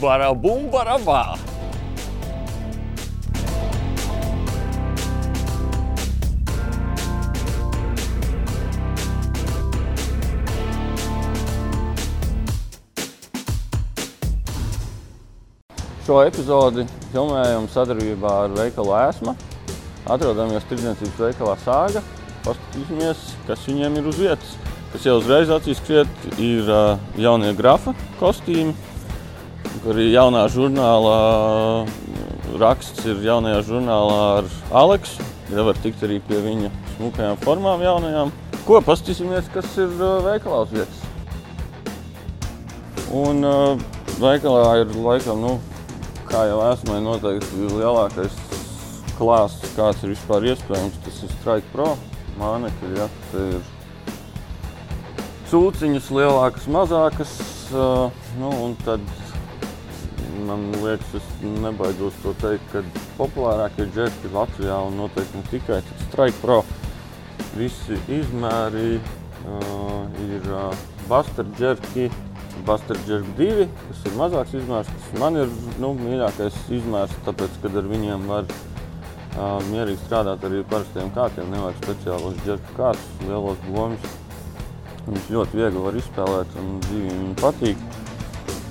Barabā! Šo epizodi filmējam sadarbībā ar veikalu Ēsma. Atrodamies tirdzniecības veikalā Sāga. Paskatīsimies, kas viņiem ir uz vietas. Kas jau uzreiz acīs skriet, ir uh, jaunie grafa kostīmi, ir jaunā žurnālā raksts ir jaunajā žurnālā ar Aleksu. Ja var tikt arī pie viņa smukajām formām jaunajām. Ko paskatīsimies, kas ir uh, veikalā uz vietas. Un uh, veikalā ir laikam, nu, kā jau esmu noteikti lielākais klāsts, kāds ir vispār iespējams. Tas ir Strike Pro mānekļi. Ja, ir cūciņas lielākas, mazākas. Uh, nu, un tad man liekas, es nebaidos to teikt, ka populārākie džekļi Latvijā un noteikti ne tikai Strike Pro. Visi izmēri uh, ir uh, Buster džekļi. Buster Jerk 2, kas ir mazāks izmērs, kas man ir nu, mīļākais izmērs, tāpēc, kad ar viņiem var uh, mierīgi strādāt arī parastiem kārtiem, nevajag speciālos džerku kārtus, lielos gomus. Viņš ļoti viegli var izspēlēt un dzīvi viņam patīk.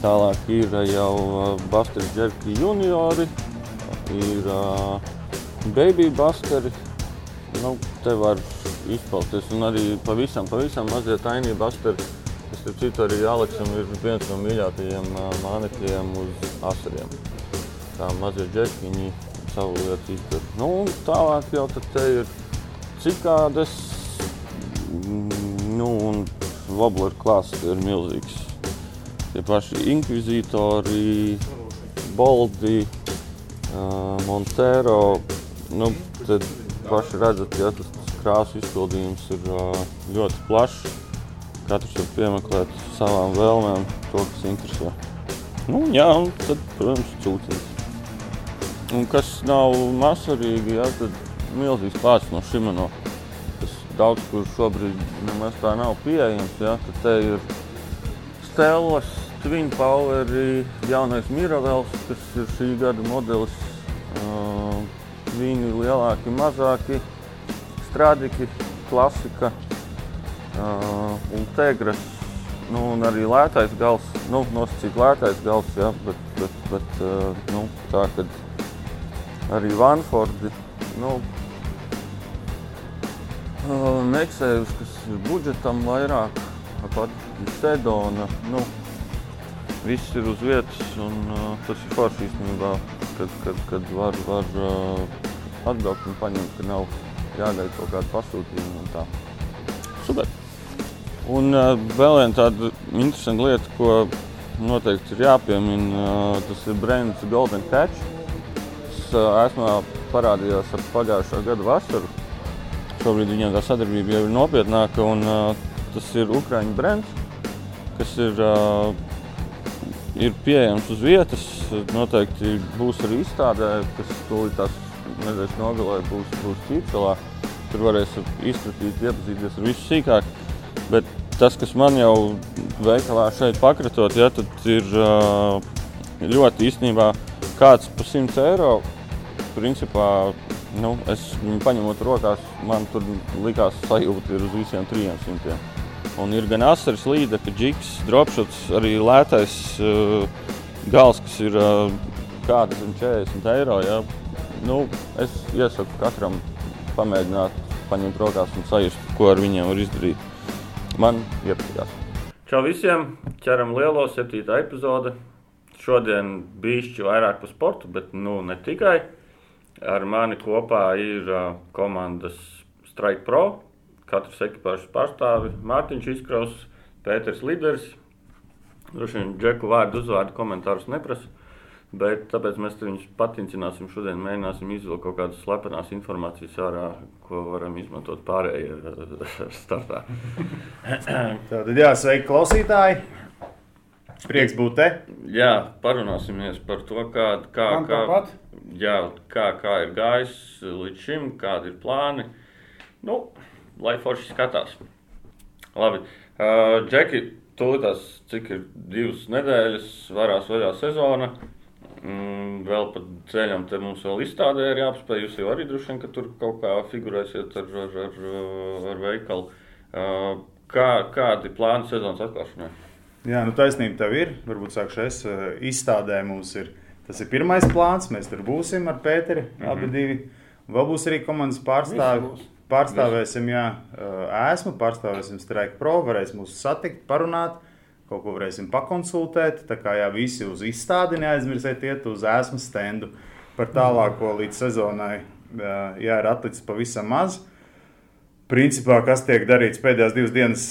Tālāk ir jau uh, Buster Jerki juniori, ir uh, Baby Busteri, nu, te var izpausties un arī pavisam, pavisam mazie tiny Busteri Starp citu, arī Aleksam ir viens no mīļākajiem mānekļiem uz asariem. Tā mazie džekiņi savu lietu izdara. Nu, tālāk jau te ir cikādes, nu, un wobbler klāsts ir milzīgs. Tie paši inkvizītori, boldi, Montero, nu, tad paši redzat, ja tas krāsu izpildījums ir ļoti plašs. Katrs var piemeklēt savām vēlmēm, to, kas interesē. Nu, jā, un tad, protams, cūciņas. Un kas nav masarīgi, jā, tad milzīgs klāsts no Shimano. Tas daudz, kur šobrīd nemaz tā nav pieejams, jā, tad te ir Stellas, Twin Power, jaunais Miravels, kas ir šī gada modelis. Viņi lielāki, mazāki, strādiki, klasika. Uh, un tegras, nu, un arī lētais gals, nu, nosacīt lētais gals, ja, bet, bet, bet nu, tā, kad arī Vanfordi, nu, Neksējus, kas ir budžetam vairāk, pat Sedona, nu, viss ir uz vietas, un uh, tas ir forši īstenībā, kad, kad, kad var, var uh, atbraukt un paņemt, ka nav jāgaida kaut kāda pasūtījuma un tā. Super! Un uh, vēl viena tāda interesanta lieta, ko noteikti ir jāpiemina, uh, tas ir brands Golden Catch. Es uh, esmu parādījos ar pagājušā gada vasaru. Šobrīd viņiem tā sadarbība jau ir nopietnāka, un uh, tas ir Ukraiņu brands, kas ir, uh, ir pieejams uz vietas. Noteikti būs arī izstādē, kas tūlīt tās nedēļas nogalē būs, būs Cīpselā. Tur varēs izskatīt, iepazīties ar visu sīkāk. Bet tas, kas man jau veikalā šeit pakratot, ja, tad ir ļoti īstenībā kāds par 100 eiro. Principā, nu, es paņemot rokās, man tur likās sajūta ir uz visiem 300. Un ir gan asaras līdeka, džiks, dropšots, arī lētais uh, gals, kas ir uh, kāda zem 40 eiro. Ja. Nu, es iesaku katram pamēģināt, paņemt rokās un sajust, ko ar viņiem var izdarīt man iepatikās. Čau visiem! Ķeram lielo septītā epizode. Šodien bišķi vairāk par sportu, bet nu ne tikai. Ar mani kopā ir uh, komandas Strike Pro, katrs ekipāžas pārstāvi, Mārtiņš Izkraus, Pēters Liders. Droši vien Džeku vārdu uzvārdu komentārus neprasa. Bet tāpēc mēs viņus patincināsim šodien, mēģināsim izvilkt kaut kādas slepenas informācijas ārā, ko varam izmantot pārējie startā. Tātad, jā, sveiki klausītāji! Prieks būt te! Jā, parunāsimies par to, kā, kā, kā, jā, kā, kā ir gājis līdz šim, kādi ir plāni. Nu, lai forši skatās. Labi, uh, Džeki, tūlītās, cik ir divas nedēļas, varās vaļā sezona. Mm, vēl pa ceļam te mums vēl izstādē ir jāapspēj. Jūs jau arī droši vien, ka tur kaut kā figurēsiet ar, ar, ar, ar veikalu. Uh, kā, kādi plāni sezonas atklāšanai? Jā, nu taisnība tev ir. Varbūt sākšu es. Izstādē mums ir. Tas ir pirmais plāns. Mēs tur būsim ar Pēteri. Mm -hmm. Abi divi. Vēl būs arī komandas pārstāvji. Pārstāvēsim, jā, esmu, pārstāvēsim Strike Pro, varēs mūs satikt, parunāt, kaut ko varēsim pakonsultēt. Tā kā jā, visi uz izstādi neaizmirsiet iet uz esmu stendu par tālāko līdz sezonai. Jā, ir atlicis pavisam maz. Principā, kas tiek darīts pēdējās divas dienas,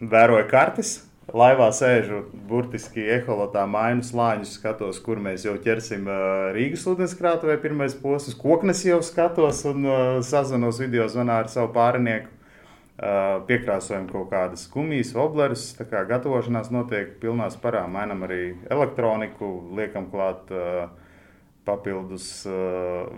vēroja kartes, laivā sēžu burtiski eholotā mainu slāņus, skatos, kur mēs jau ķersim Rīgas ūdenskrātuvē pirmais posms, koknes jau skatos un sazanos video zvanā ar savu pārinieku. Piekrāsojam kaut kādas gumijas, oblerus, tā kā gatavošanās notiek pilnā sparā. Mainam arī elektroniku, liekam klāt papildus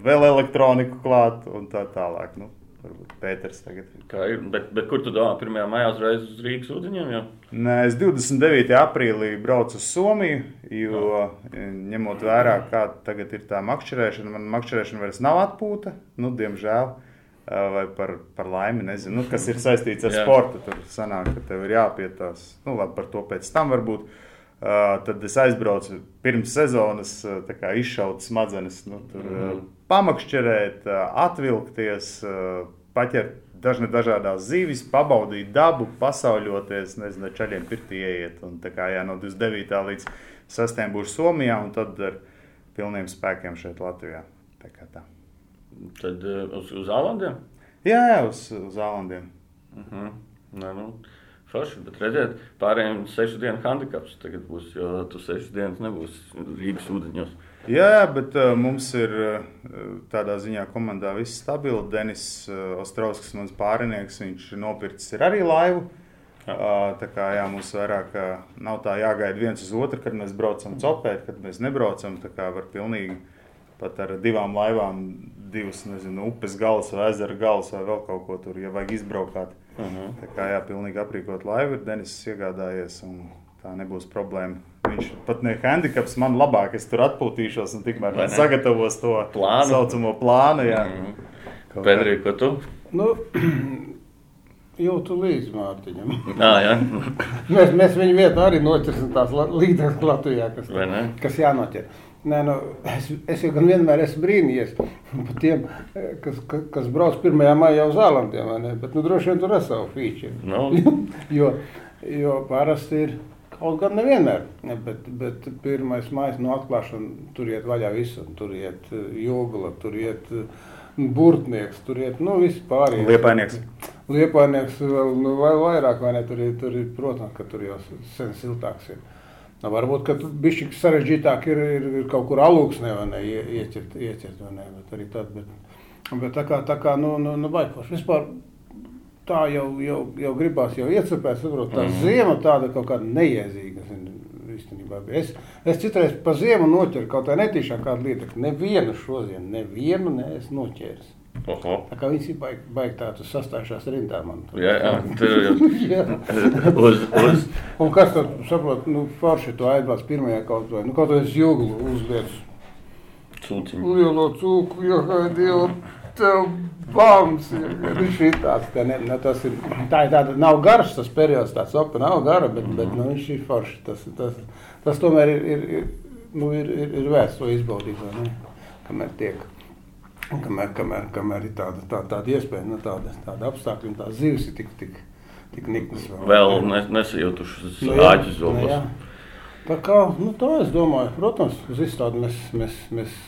vēl elektroniku klāt un tā tālāk. Nu, Varbūt Pēters tagad. Kā ir? Bet, bet kur tu domā? 1. maijā uzreiz uz Rīgas ūdeņiem? Jau? Nē, es 29. aprīlī braucu uz Somiju, jo no. ņemot vērā, kāda tagad ir tā makšķerēšana, man makšķerēšana vairs nav atpūta, nu, diemžēl. Vai par, par laimi, nezinu, nu, kas ir saistīts ar sportu. Tur sanāk, ka tev ir jāpietās. Nu, labi, par to pēc tam varbūt. Uh, tad es aizbraucu pirms sezonas, uh, izšaut smadzenes, nu, tur, mm -hmm pamakšķerēt, atvilkties, paķert dažne dažādas zivis, pabaudīt dabu, pasauļoties, nezinu, čaļiem pirtī ieiet. Un kā jā, no 29. līdz 6. būs Somijā un tad ar pilniem spēkiem šeit Latvijā. Tā tā. Tad uz, uz Ālandiem? Jā, jā, uz, uz Ālandiem. Uh mhm. -huh. Nē, nu. Forši, bet redziet, pārējiem sešu dienu handicaps tagad būs, jo tu sešas dienas nebūs Rīgas ūdeņos. Jā, bet uh, mums ir uh, tādā ziņā komandā viss stabili. Denis uh, Ostrovskis, mans pārinieks, viņš nopircis arī laivu. Jā. Uh, tā kā jā, mums vairāk uh, nav tā jāgaida viens uz otru, kad mēs braucam copēt, kad mēs nebraucam. Tā kā var pilnīgi pat ar divām laivām, divas nezinu, upes galas vai ezera galas vai vēl kaut ko tur, ja vajag izbraukāt. Uh mhm. -huh. Tā kā jā, pilnīgi aprīkot laivu ir Denis iegādājies un tā nebūs problēma Viņš pat ne handicaps man labāk, es tur atpūtīšos un tikmēr sagatavos to plānu. saucamo plānu. Jā. Mm. Pēdējā, ko tu? Nu, Jūtu līdzi Mārtiņam. Nā, jā. mēs, mēs viņu vietā arī noķersim tās līdzekļus Latvijā, kas, kas jānoķer. Nē, nu, es, es jau gan vienmēr esmu brīnījies par tiem, kas, kas brauc 1. maijā uz Zālandiem, bet nu, droši vien tur ir savu fīču. No. jo, jo parasti ir Kaut gan nevienmēr, bet, bet pirmais mājas no atklāšana tur iet vaļā visu. Tur iet eh, jogla, tur iet eh, burtnieks, tur iet, nu, visi pārējie. Liepainieks. Liepainieks vēl nu, vai vairāk, vai ne, tur ir, tur ir, protams, ka tur jau sen siltāks ir. Nu, varbūt, ka bišķi sarežģītāk ir, ir, ir kaut kur alūksnē, vai ne, ieķert, ieķert, vai ne, bet arī tad, bet, bet tā kā, tā kā, nu, nu, nu baigpoši. Vispār tā jau, jau, jau gribās jau iecepēt, saprot, tā mm -hmm. ziema tāda kaut kāda neiedzīga. Es, es citreiz pa ziemu noķeru kaut kā netīšām kādu lietu, nevienu šodien, nevienu ne es noķēru. Oho. Tā kā visi baig tā, tu sastājušās rindā man. Jā, jā, tur jau uz, uz. Un kas tad, saprot, nu, forši to aizbrauc pirmajā kaut vai, nu, kaut vai es jūglu uzliec. Cūciņu. Lielo cūku, jo, Dievu, tev Bams, nu šitās, ka ne, ne, tas ir, tā ir tāda, nav garš tas periods, tā sopa nav gara, bet, bet nu, viņš ir forši. Tas, tas, tas tomēr ir, ir, ir, nu, ir, ir, ir vērts to izbaudīt, vai ne? Kamēr tiek, kamēr, kamēr, kamēr ir tāda, tā, tāda iespēja, nu, tāda, tāda apstākļa un tās zivs ir tik, tik, tik niknas. Vēl, vēl nes, nesajūtušas nu, āķis zobus. Nu, tā kā, nu tā es domāju, protams, uz izstādi mēs, mēs, mēs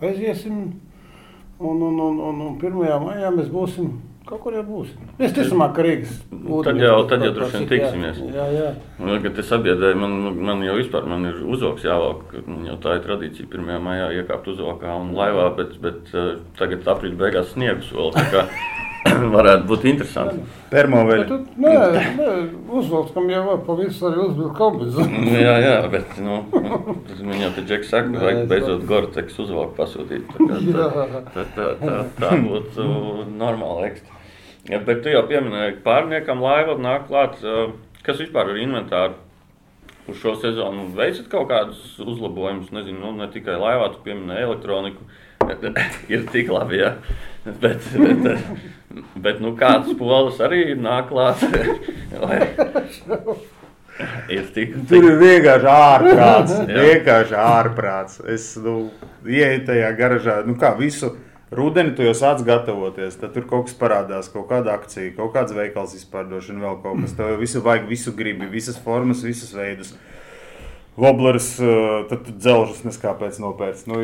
aiziesim Un, un, un, un, un 1. maijā mēs būsim. Kaut kur jau būsim. Es ticamāk, ka Rīgas ūdeni. Tad jau, tad jau droši vien tiksimies. Jā, jā. Nu, kad es sabiedrēju, man, man jau vispār man ir uzvalks jāvalk. Jau tā ir tradīcija 1. maijā iekāpt uzvalkā un laivā, bet, bet uh, tagad aprīt beigās sniegs vēl. varētu būt interesanti. Termoveļa. Nē, nē uzvalks, kam jau var pa visu arī uzvilkt kombināciju. Nu, jā, jā, bet, nu, viņa jau te džeks saka, nē, vajag beidzot Gore-Tex uzvalku pasūtīt. Tā, tā, tā, tā, tā, tā būtu normāla ekstra. Ja, bet tu jau pieminēji, ka pārniekam laiva nāk klāt uh, kas vispār ir inventāri? Uz šo sezonu veicat kaut kādus uzlabojumus, nezinu, nu, ne tikai laivā, tu pieminēji elektroniku. Ir tik labi, jā. Bet, bet, bet nu, kāds polis arī nāk klāt. ir tik, tik... Tur ir vienkārši ārprāts. vienkārši ārprāts. Es nu, ieeju tajā garažā, nu kā visu. Rudenī tu jau sāc gatavoties, tad tur kaut kas parādās, kaut kāda akcija, kaut kāds veikals izpārdošana, vēl kaut kas. Tev visu vajag, visu gribi, visas formas, visas veidus. Voblers, eh, tad dzelžus neskāpēc nopērts. Nu,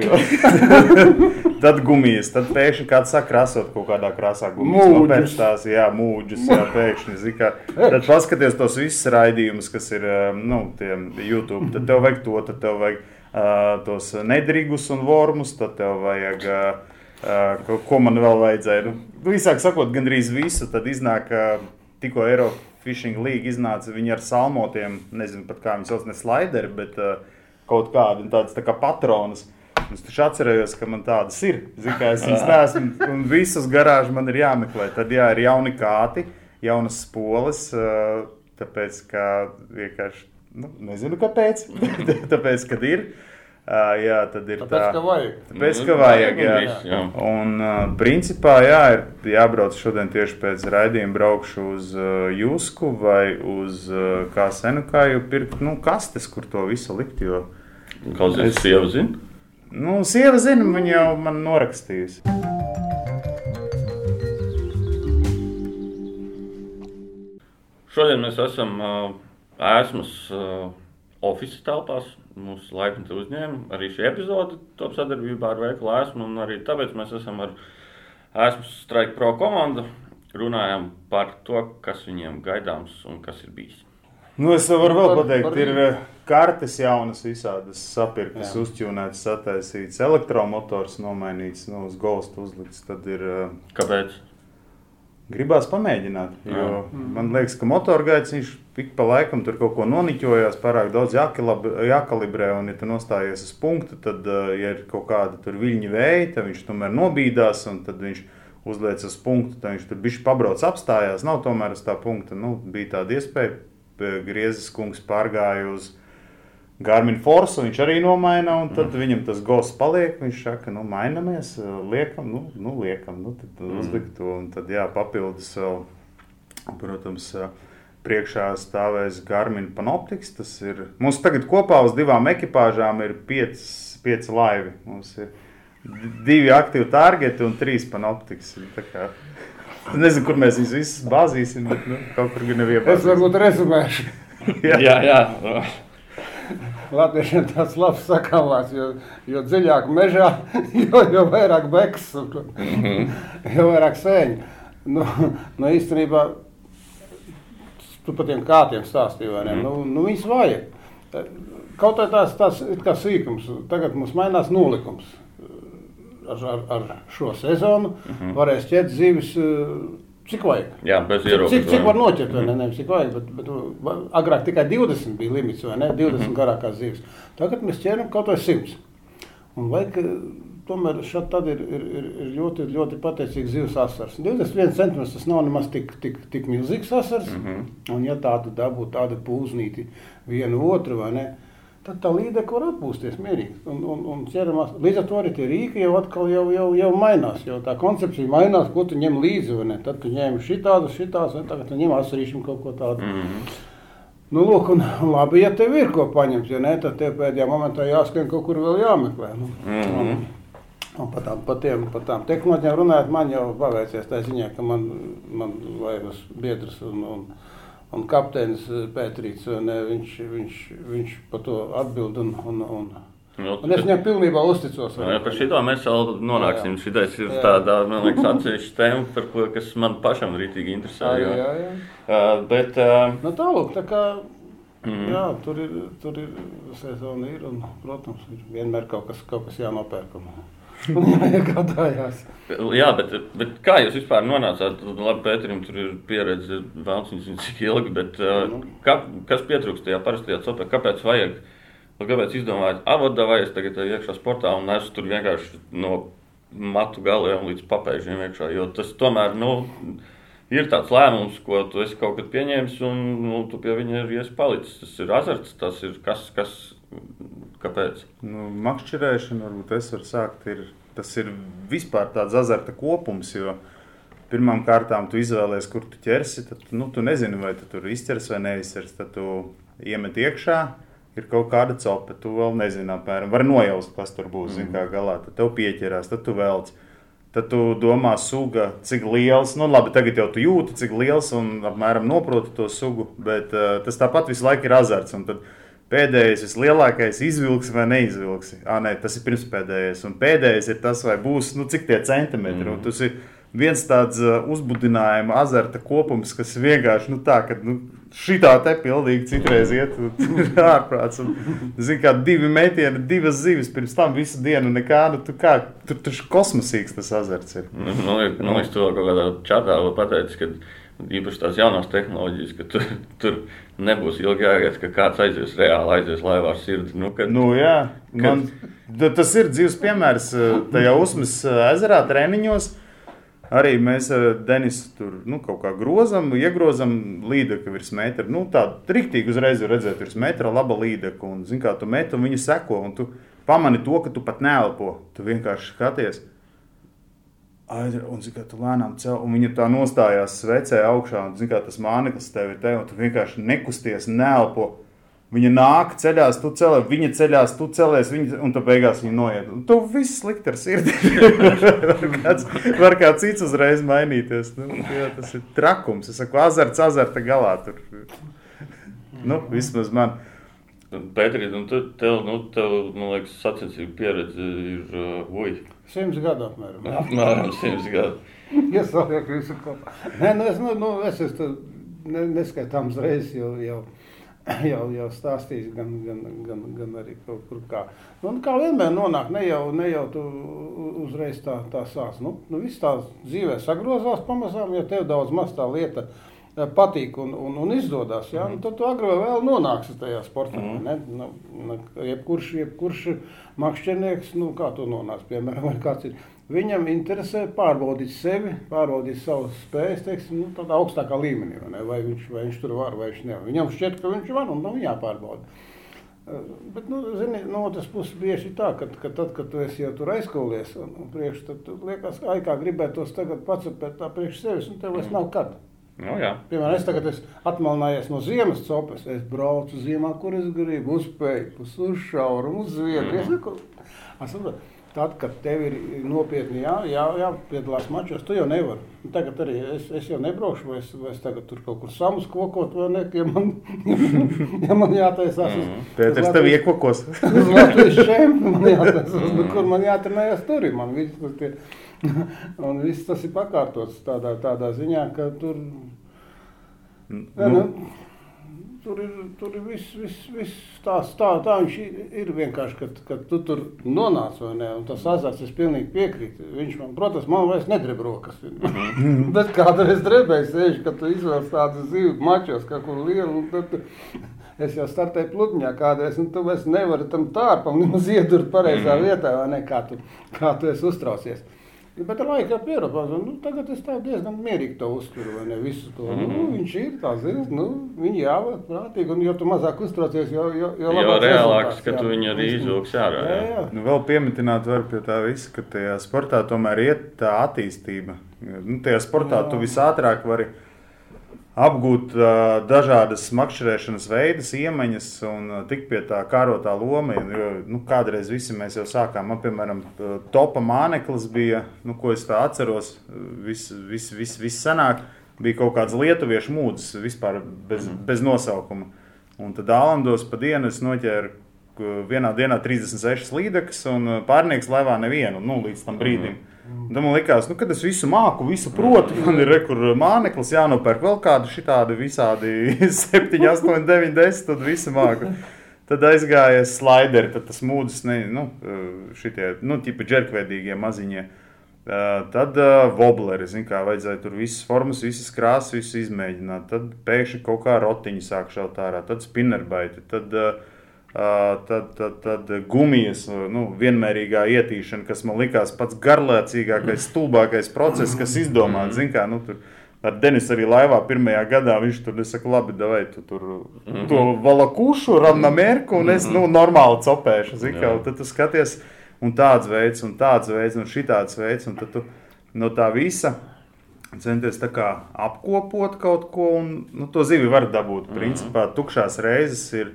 tad gumijas, tad pēkšņi kāds sāk krāsot kaut kādā krāsā gumijas. Nopērts tās, jā, mūģus, jā, pēkšņi, zikā. Tad paskaties tos visus raidījumus, kas ir, eh, nu, tiem YouTube, tad tev vajag to, tad tev vajag uh, tos nedrīgus un vormus, tad tev vajag, uh, ko, ko man vēl vajadzēja. Nu, visāk sakot, gandrīz visu, tad iznāk uh, tikko Eiropa Fishing League iznāca viņi ar salmotiem, nezinu pat kā viņi sauc, ne slaideri, bet uh, kaut kādi tādas tā kā patronas. Es taču atcerējos, ka man tādas ir. Zinu, es viņas neesmu, un visas garāžas man ir jāmeklē. Tad jā, ir jauni kāti, jaunas spoles, uh, tāpēc, ka vienkārši, nu, nezinu kāpēc, tāpēc, kad ir. Uh, jā, tad ir tāpēc, tā. Ka vajag. Tāpēc, ka vajag. Jā. Jā. Un, uh, principā, jā, ir jābrauc šodien tieši pēc raidījuma, braukšu uz uh, Jusku vai uz uh, kā senu, kā jau pirkt, nu, kastes, kur to visu likt. Jo... Kaut kas sieva zina? Nu, sieva zina, viņa jau man norakstījusi. Šodien mēs esam uh, ēsmas uh, oficiālās telpās mūsu laipni uzņēma. Arī šī epizode top sadarbībā ar veikalu esmu, un arī tāpēc mēs esam ar esmu Strike Pro komandu. Runājam par to, kas viņiem gaidāms un kas ir bijis. Nu, es varu vēl pateikt, ir eh, kartes jaunas, visādas sapirktas, uzķūnētas, sataisītas, elektromotors nomainīts, nu, uz golsta uzlikts. Tad ir. Eh, Kāpēc? Gribās pamēģināt. Mm. Man liekas, ka motorgaids viņš ik pa laikam tur kaut ko noniķojās, pārāk daudz jākalibrē. Un, ja tu nostājies uz punktu, tad, eh, ja ir kaut kāda viļņa vēja, tad viņš tomēr nobīdās un tad viņš uzliek uz punktu. Tad viņš tur bija pabrauc, apstājās. Nav tomēr uz tā punkta. Nu, bija tāda iespēja. Griezes kungs pārgāja uz viņa Garmin Force viņš arī nomaina, un tad mm. viņam tas gals paliek. Viņš saka, nu, mainamies, liekam, nu, nu liekam, nu, tad mm. uzlikt to, un tad, jā, papildus vēl, protams, priekšā stāvēs Garmin Panoptics. Tas ir, mums tagad kopā uz divām ekipāžām ir pieci, pieci laivi. Mums ir divi aktīvi targeti un trīs Panoptics. Kā, nezinu, kur mēs viņus visus bāzīsim, bet, nu, kaut kur gan nevienam. Es varbūt rezumēšu. jā, jā. jā. Latviešiem tāds labs sakāmās, jo, jo dziļāk mežā, jo, jo vairāk beks, mm -hmm. jo vairāk sēņu. Nu, nu īstenībā, tu par tiem kātiem stāstīji, vai ne? Mm nu, nu, viņas vajag. Kaut kā tās, tās kā sīkums, tagad mums mainās nolikums. Ar, ar, ar šo sezonu mm -hmm. varēs ķert zivis Cik vajag? Jā, bez ierobežojumiem. Cik, cik var noķert, vai ne? Nevis cik vajag, bet, bet agrāk tikai 20 bija limits, vai ne? 20 mm -hmm. garākās zivis. Tagad mēs ķeram kaut vai 100. Un vajag, tomēr šeit tad ir, ir, ir, ir ļoti, ļoti pateicīgs zivs asars. 21 centimetrs tas nav nemaz tik, tik, tik milzīgs asars. Mm -hmm. Un ja tādu dabūtu tādu pūznīti vienu otru, vai ne? Tad tā līdeka var atpūsties mierīgi. Un, un, un ķeramās, līdz ar to arī tie rīki jau atkal jau, jau, jau mainās. Jau tā koncepcija mainās, ko tu ņem līdzi. Tad tu ņem šitādas, šitās, un tagad tu ņem asarīšiem kaut ko tādu. Mm -hmm. Nu, lūk, un, labi, ja tev ir ko paņemt, ja ne, tad tev pēdējā momentā jāskrien kaut kur vēl jāmeklē. Nu. Mm -hmm. un, un par, tām, par, tiem, par tām tehnoloģijām runājot, man jau paveicies tā ziņā, ka man, man vajag biedrs un, un, Un kapteinis eh, Pēterīts, viņš, viņš, viņš par to atbild. Un, un, un, Nu, un es viņam pilnībā uzticos. Jā, par šito mēs vēl nonāksim. Šitais ir jā. tāda, man liekas, atsevišķa tēma, par ko, kas man pašam rītīgi interesē. Jā, jā, jā. Uh, bet, uh, nu, tālūk, tā kā, mm. jā, tur ir, tur ir sezona ir, un, protams, ir vienmēr kaut kas, kaut kas jānopērk. Un, Jā, bet, bet kā jūs vispār nonācāt? Labi, Pēterim tur ir pieredze, vēlams, viņas cik ilgi, bet uh, kā, kas pietrūkst tajā parastajā copē? Kāpēc vajag? Kāpēc izdomājāt, avodā vai es tagad iekšā sportā un es tur vienkārši no matu galiem līdz papēžiem iekšā? Jo tas tomēr, nu, ir tāds lēmums, ko tu esi kaut kad pieņēmis, un nu, tu pie viņa ir ies palicis. Tas ir azarts, tas ir kas, kas kāpēc? Nu, makšķerēšana, varbūt es varu sākt, ir, tas ir vispār tāds azarta kopums, jo pirmām kārtām tu izvēlējies, kur tu ķersi, tad nu, tu nezini, vai tu tur izķers vai neizķers, tad tu iemet iekšā, ir kaut kāda copa, tu vēl nezini, apmēram, var nojaust, kas tur būs, mm. zin kā galā, tad tev pieķerās, tad tu velc. Tad tu domā, suga, cik liels, nu labi, tagad jau tu jūti, cik liels un apmēram noproti to sugu, bet uh, tas tāpat visu laiku ir azarts. Un tad pēdējais, vislielākais izvilks vai neizvilks. Ah, nē, tas ir pirmspēdējais. Un pēdējais ir tas, vai būs, nu cik tie centimetri. Mm. Un tas ir viens tāds uzbudinājuma, azarta kopums, kas vienkārši nu, tā, ka nu, šitā te pilnīgi citreiz iet ārprāts. Zini, kā divi metieni, divas zivis pirms tam visu dienu nekā, nu, tu kā, tur tur kosmosīgs tas azarts ir. Nu, nu, nu, es to kaut kādā čatā pateicu, ka īpaši tās jaunās tehnoloģijas, ka tur, tur nebūs ilgi jāiet, ka kāds aizies reāli aizies laivā ar sirdi. Nu, kad, nu, jā, man, kad... tas ir dzīves piemērs eh, tajā Usmas eh, ezerā treniņos. Arī mēs ar Denisu tur nu, kaut kā grozam, iegrozam līdekli virs metra. Nu, Tāda triktīgi uzreiz redzēt, virs metra laba līdekļa. Un, zin, kā tu met, un viņi seko, un tu pamani to, ka tu pat neelpo. Tu vienkārši skaties. Un, zin, tu lēnām cel, un viņa tā nostājās svecē augšā, un zin, tas māneklis tev ir te, un tu vienkārši nekusties, neelpo. Viņa nāk, ceļās, tu celies, viņa ceļās, tu celies, viņa, un tu beigās viņa noiet. Un tu viss slikti ar sirdi. kāds, var kā cits uzreiz mainīties. Nu, jā, tas ir trakums. Es saku, azarts, azarta galā. Tur. Nu, vismaz man. Pēteri, nu, tev, nu, tev, man liekas, sacensību pieredze ir uh, uj. Simts gadu apmēram. Apmēram simts gadu. Iesaliek visu kopā. Nē, nu, es, nu, nu, es esmu neskaitāms reizes jau. jau jau, jau stāstījis, gan, gan, gan, gan arī kaut kur kā. Nu, kā vienmēr nonāk, ne jau, ne jau tu uzreiz tā, tā sāc. Nu, nu, viss tā dzīvē sagrozās pamazām, ja tev daudz maz tā lieta eh, patīk un, un, un izdodas, ja? nu, tad tu agri vai vēl nonāksi tajā sportā. Mm. Nu, jebkurš, jebkurš makšķernieks, nu, kā tu nonāc, piemēram, vai kāds ir. Viņam interesē pārbaudīt sevi, pārbaudīt savas spējas, teiksim, nu, tādā augstākā līmenī. Vai, vai, viņš, vai viņš tur var, vai viņš nevar. Viņam šķiet, ka viņš var, un tam jāpārbauda. Eh, bet, nu, zini, no otras puses, bieži tā, ka, ka tad, kad tu esi jau tur aizskolies, un, un priekš, tad liekas, ai, kā gribētos tagad pacepēt tā priekš sevis, un tev vairs nav kad. Nu, jā. Piemēram, es tagad esmu atmalinājies no ziemas copes. Es braucu ziemā, kur es gribu, uz pēku, uz šaurumu, uz zviedru. Mm. Es saprotu, Tad, kad tev ir nopietni jā, jā, jāpiedalās mačos, tu jau nevari. Tagad arī es, es jau nebraukšu, vai es, vai es tagad tur kaut kur samus kokot, vai ne, ja man, ja man jātaisās. Mm -hmm. Pēters tev iekokos. uz Latvijas šiem man jātaisās, -hmm. kur man jātrenējas tur, man viss tas tie, un viss tas ir pakārtots tādā, tādā ziņā, ka tur, nu, ja, nu, Tur ir, tur ir viss, viss, viss tās, tā, tā viņš ir vienkārši, kad, kad tu tur nonāc, vai ne, un tas azarts, es pilnīgi piekrītu. Viņš man, protams, man vairs nedreb rokas. Mhm. Bet kādreiz drebēju sēž, kad tu izvēlas tādu zivu mačos, kaut kur lielu, un tad tu, es jau startēju pludņā kādreiz, un tu vairs nevari tam tārpam nemaz iedurt pareizā mhm. vietā, vai ne, kā tu, kā tu esi uztraucies. Bet ar laiku jau pierādījās, nu, tagad es diezgan mierīgi to uztveru. Ne, visu to. Mm nu, viņš ir tāds zināms, nu, viņi jābūt prātīgi. Un jo tu mazāk uztraucies, jo, jo, jo, jo reālāks, ka tu viņu arī izvilks ārā. Jā, jā. jā. Nu, vēl pieminēt var pie tā visa, ka tajā sportā tomēr iet tā attīstība. Nu, tajā sportā jā. tu visātrāk vari apgūt uh, dažādas makšķerēšanas veidus, iemaņas un uh, tikt pie tā kārotā loma. Jo, nu, kādreiz visi mēs jau sākām, man, piemēram, topa māneklis bija, nu, ko es tā atceros, viss vis, vis, vis senāk, bija kaut kāds lietuviešu mūdzes vispār bez, mm. bez nosaukuma. Un tad Ālandos pa dienu es noķēru vienā dienā 36 līdzekļus un pārnieks laivā nevienu, nu, līdz tam brīdim. Mm. Tad man liekas, nu, kad es visu māku, visu protu, man ir rekur mākslinieks, jānopērk vēl kādu šitādu visādi 7, 8, 9, 10, tad visu māku. Tad aizgājies slideri, tad tas mūzis, ne, nu, šitie, nu, tipi džerkveidīgie maziņie. Tad uh, wobleri, zin kā, vajadzēja tur visas formas, visas krāsas, visu izmēģināt. Tad pēkšņi kaut kā rotiņi sāk šaut ārā, tad spinnerbaiti, tad uh, tad, tad, tad gumijas nu, vienmērīgā ietīšana, kas man likās pats garlaicīgākais, stulbākais process, kas izdomāts. Zin, kā, nu, tur, ar Denisu arī laivā pirmajā gadā. Viņš tur nesaka, labi, vai tu tur mm -hmm. to valakušu, ramnamerku, un es, nu, normāli copēšu, zini, kā, tad tu skaties, un tāds veids, un tāds veids, un šitāds veids, un tad tu no tā visa centies apkopot kaut ko, un nu, to zivi var dabūt. Principā tukšās reizes ir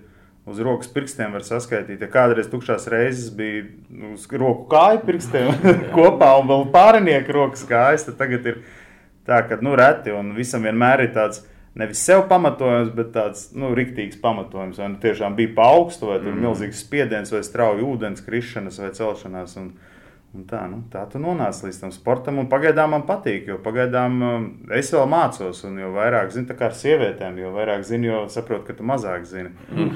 uz rokas pirkstiem var saskaitīt. Ja kādreiz tukšās reizes bija uz roku kāju pirkstiem kopā un vēl pārinieku rokas kājas, tad tagad ir tā, ka nu, reti un visam vienmēr ir tāds. Nevis sev pamatojums, bet tāds nu, rīktīgs pamatojums. Vai nu tiešām bija pa augstu, vai tur mm. milzīgs spiediens, vai strauji ūdens krišanas vai celšanās. Un, uh, Un tā, nu, tā tu nonāc līdz tam sportam, un pagaidām man patīk, jo pagaidām um, es vēl mācos, un jo vairāk zinu, tā kā ar sievietēm, jo vairāk zinu, jo saprotu, ka tu mazāk zini. Un,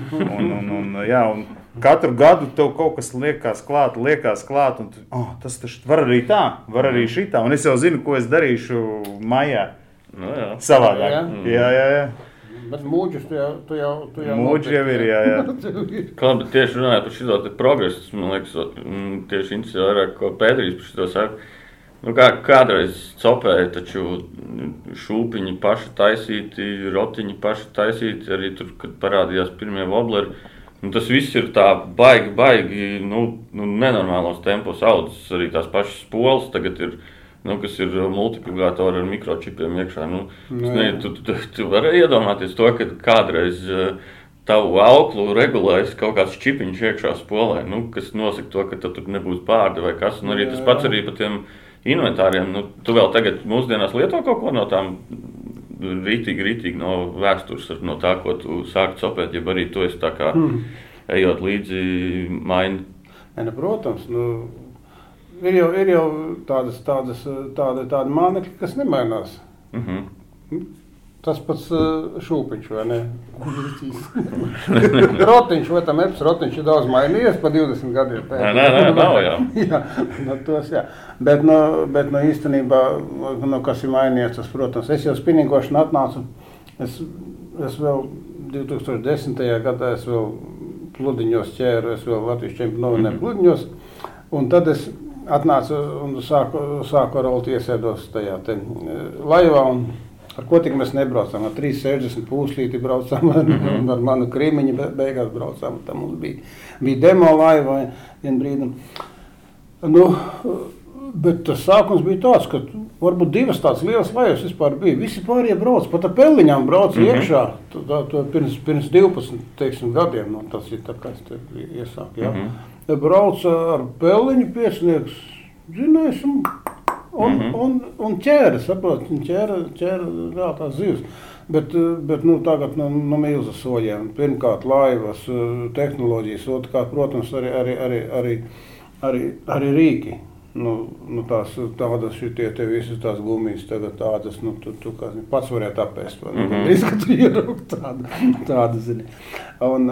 un, un, jā, un katru gadu tev kaut kas liekas klāt, liekas klāt, un tu, oh, tas taču var arī tā, var arī šitā, un es jau zinu, ko es darīšu maijā. Nu, jā. Savādāk. Jā, jā, jā. Bet mūģis tu jau, tu jau, tu jau Mūģi jau ir, jā, jā. Kā, bet tieši runājot par šo progresu, man liekas, mm, tieši interesē vairāk, ko Pēteris par šo saka. Nu, kā, kādreiz copēja, taču šūpiņi paši taisīti, rotiņi paši taisīti, arī tur, kad parādījās pirmie wobleri. Nu, tas viss ir tā baigi, baigi, nu, nu nenormālos tempos audzis. Arī tās pašas spoles tagad ir nu, kas ir multiplikātori ar mikročipiem iekšā. Nu, nu, ne, tu, tu, tu vari iedomāties to, ka kādreiz uh, tavu auklu regulēs kaut kāds čipiņš iekšā spolē, nu, kas nosaka to, ka tur nebūs pārdi vai kas. Un arī tas pats arī par tiem inventāriem. Nu, tu vēl tagad mūsdienās lieto kaut ko no tām. Rītīgi, rītīgi no vēstures, no tā, ko tu sāki copēt, ja arī tu esi tā kā mm. ejot līdzi maini. Ne, protams, nu, ir jau, ir jau tādas, tādas, tāda, tāda mānekļa, kas nemainās. Mm -hmm. Tas pats uh, šūpiņš, vai ne? rotiņš, vai tam eps rotiņš ir daudz mainījies pa 20 gadiem. Nē, nē, nē, nav jau. jā, no tos, jā. Bet, no, bet no īstenībā, no kas ir mainījies, tas, protams, es jau spinningošanu atnācu, es, es vēl 2010. gadā, es vēl pludiņos ķēru, es vēl Latvijas čempionu mm -hmm. pludiņos, un tad es atnācu un sāku, sāku ar Oltu iesēdos tajā te, e, laivā. Un, ar ko tik mēs nebraucām? Ar 360 pūslīti braucām, ar, mm -hmm. ar manu krīmiņu beigās braucām. Tam mums bija, bija demo laiva vien brīdim. Nu, Bet tas sākums bija tāds, ka varbūt divas tādas lielas laivas vispār bija. Visi pārējie brauc, pat ar peliņām brauc mm -hmm. iekšā. Tā, tā, pirms, pirms 12 teiksim, gadiem nu, tas ir tā, kā es iesāku. Ja? Mm -hmm brauca ar peliņu piecinieks, zinājis, un, un, mm -hmm. un, un ķēra, saprot, un ķēra, ķēra vēl tās zivs. Bet, bet nu, tagad no, no milzu soļiem. Pirmkārt, laivas, tehnoloģijas, otrkārt, protams, arī, arī, arī, arī, arī, arī rīki nu, nu tās, tādas šitie te visas tās gumijas tagad tādas, nu, tu, tu kā pats varētu apēst, vai mm -hmm. Drīz, ka tu ierūk tādu, tādu, zini. Un,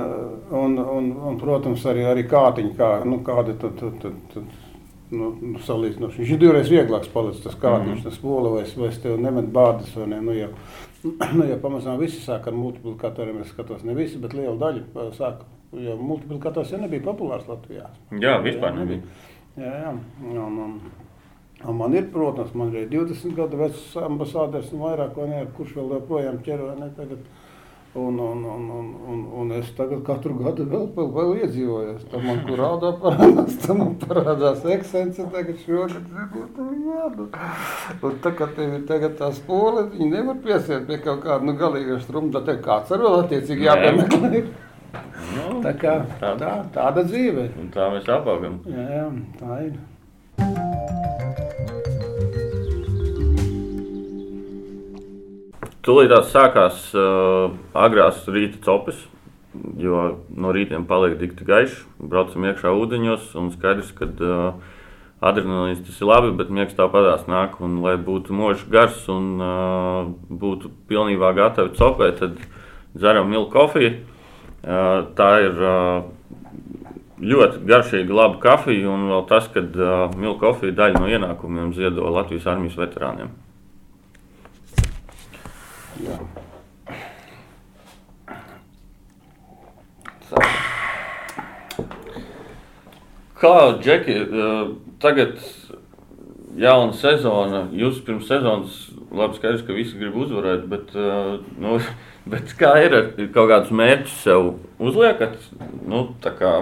un, un, un, protams, arī, arī kātiņi, kā, nu, kādi tad, tad, tad, tad nu, nu salīdzinoši. Viņš ir divreiz vieglāks palicis tas kātiņš, mm -hmm. tas spola, vai, vai es tev nemet bārdas, vai ne, nu, jau, nu, jau pamazām visi sāk ar multiplikatoriem, es skatos, ne visi, bet liela daļa sāk, jo multiplikators jau nebija populārs Latvijā. Jā, vispār nebija. nebija. Jā, jā. Un, un, un man ir, protams, man ir 20 gadu vecs ambasādors un vairāk, vai ne, kurš vēl joprojām ķer, vai ne, tagad. Un, un, un, un, un, un es tagad katru gadu vēl, vēl, vēl iedzīvojos. Tam man kur rādā parādās, tam man parādās eksence, tagad šogad būtu jādu. Un tā, kad tev ir tagad tā spole, viņi nevar piesiet pie kaut kāda, nu, galīga strumta, tad kāds ar vēl attiecīgi jāpiemeklē. Nu, tā kā, tā, tā, tāda dzīve. Un tā mēs apaugam. Jā, jā, tā ir. Tūlītās sākās uh, agrās rīta copes, jo no rītiem paliek dikti gaiši. Braucam iekšā ūdeņos un skaidrs, ka uh, adrenalīns tas ir labi, bet miegs tāpatās nāk. Un, lai būtu mūžs gars un uh, būtu pilnībā gatavi copēt, tad dzeram milku kofiju Tā ir ļoti garšīga, laba kafija, un vēl tas, ka uh, milka kafija daļa no ienākumiem ziedo Latvijas armijas veterāniem. Jā. Kā Džeki, uh, tagad jauna sezona, jūs pirms sezonas labi skaidrs, ka visi grib uzvarēt, bet, uh, nu, bet kā ir ar kaut kādus mērķus sev uzliekat? Nu, kā,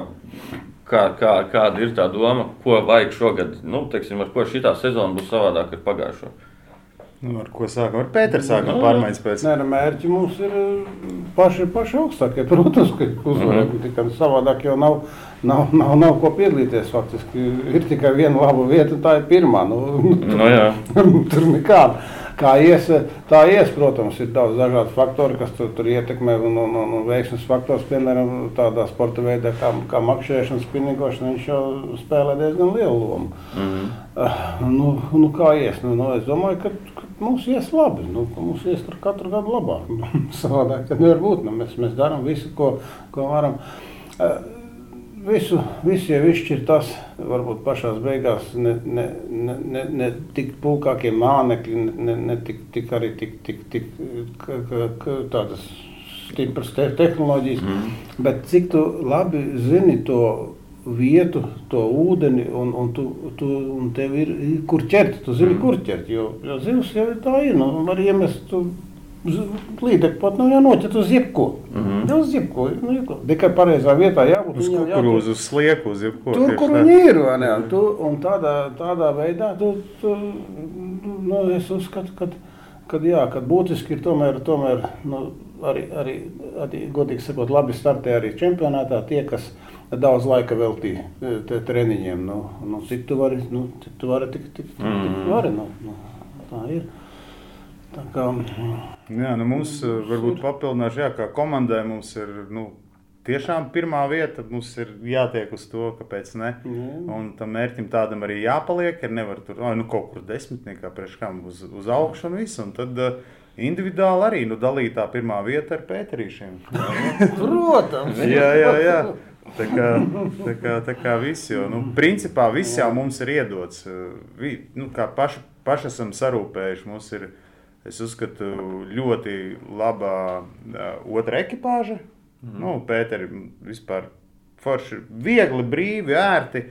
kā, kā, kāda ir tā doma, ko vajag šogad? Nu, teiksim, ar ko šī sezona būs savādāka ar pagājušo? Nu, ar ko sākam? Ar Pēteru sākam no, pārmaiņas pēc. Nē, nu, mērķi mums ir paši, paši augstākie. Protams, ka uzvarēt mm -hmm. tikai savādāk jau nav, nav, nav, nav ko piedalīties. Faktiski ir tikai viena laba vieta, tā ir pirmā. Nu, no, jā. tur nekāda kā ies, tā ies, protams, ir daudz dažādu faktoru, kas tur, tur ietekmē. Un, un, un, un veiksmes faktors, piemēram, tādā sporta veidā kā, kā makšķerēšana, spinningošana, viņš jau spēlē diezgan lielu lomu. Mm -hmm. uh, nu, nu, kā ies? Nu, nu, es domāju, ka, ka mums ies labi. Nu, mums ies katru gadu labāk. Savādāk nevar būt. Nu, mēs, mēs darām visu, ko, ko varam. Uh, Visu, visu jau izšķir tas, varbūt pašā beigās ne, ne, ne, ne, ne tik pulkākie mānekļi, ne, ne tik, tik arī tik, tik, tik ka, ka, ka tādas stipras te, tehnoloģijas, mm. bet cik tu labi zini to vietu, to ūdeni, un, un, tu, tu, un tev ir kur ķert, tu zini, mm. kur ķert, jo, jo zivs jau tā ir, nu, var iemest tu Līdzekļi pat nu, jānoķert uz jebko. Mm -hmm. Ja uz jebko, nu, jebko. Tikai pareizā vietā jābūt. Uz kukurūzu, uz slieku, uz jebko. Tur, kur viņi ir, vai ne? Un, tu, un tādā, tādā veidā tu, tu, nu, es uzskatu, ka, kad, jā, kad būtiski ir tomēr, tomēr nu, arī, arī, arī, godīgi sakot, labi startē arī čempionātā tie, kas daudz laika veltīja treniņiem. Nu, nu, cik tu vari, nu, cik tu vari, tik, tik, tik, tik mhm. vari, nu, nu, tā ir. Tā kā, jā, nu mums eh, varbūt papildināšu, jā, kā komandai mums ir nu, tiešām pirmā vieta. Mums ir jātiek uz to, kāpēc ne. Mm. Un tam mērķim tādam arī jāpaliek. Ir nevar tur oh, nu, kaut kur desmitniekā priekš kam uz, uz augšu un viss. Un tad, uh, Individuāli arī nu, dalītā pirmā vieta ar pēterīšiem. Protams, jā, jā, jā. Tā kā, tā kā, tā kā viss, jo, nu, principā viss jau mums ir iedots. Eh, vi, nu, kā paši, paši esam sarūpējuši, mums ir ielikās Es uzskatu, ļoti laba otra ekipāža. Mm. Nu, Pēteri vispār forši, viegli, brīvi, ērti.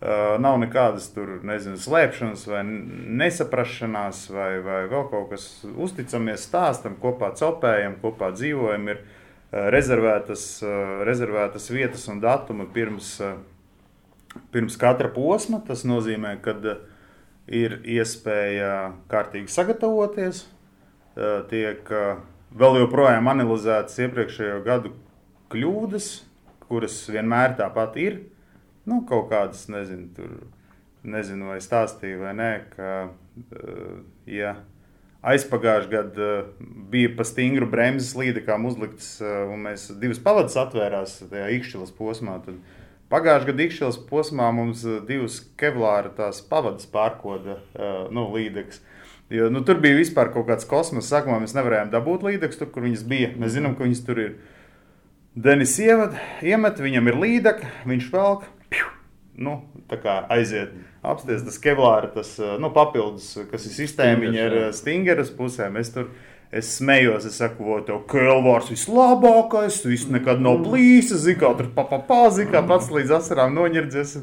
Uh, nav nekādas tur, nezinu, slēpšanas vai nesaprašanās vai, vai vēl kaut kas. Uzticamies stāstam, kopā copējam, kopā dzīvojam. Ir uh, rezervētas, uh, rezervētas vietas un datumi pirms, pirms katra posma. Tas nozīmē, ka uh, ir iespēja kārtīgi sagatavoties, tiek vēl joprojām analizētas iepriekšējo gadu kļūdas, kuras vienmēr tāpat ir. Nu, kaut kādas, nezinu, tur, nezinu vai stāstīja vai nē, ka ja aizpagājušajā gadā bija pa stingru bremzes līdekām uzliktas, un mēs divas pavadas atvērās tajā īkšķilas posmā, tad Pagājušajā gadā Ikšķilas posmā mums eh, divas kevlāra pavadas pārkoda uh, nu, līdzekļus. Jo, nu, tur bija vispār kaut kāds kosmos. Sākumā mēs nevarējām dabūt līdzekļus, tur, kur viņas bija. Mēs zinām, ka viņas tur ir. Denis ievad, iemet, viņam ir līdzekļi, viņš velk. Nu, tā kā aiziet, apsties tas kevlāra, tas eh, nu, papildus, kas ir sistēmiņa ar stingeras pusēm. Mēs tur Es smējos, es saku, o, tev Kelvārs vislabākais, tu viss nekad nav plīsis, zini, kā tur papapā, zini, kā pats līdz asarām noņirdzies.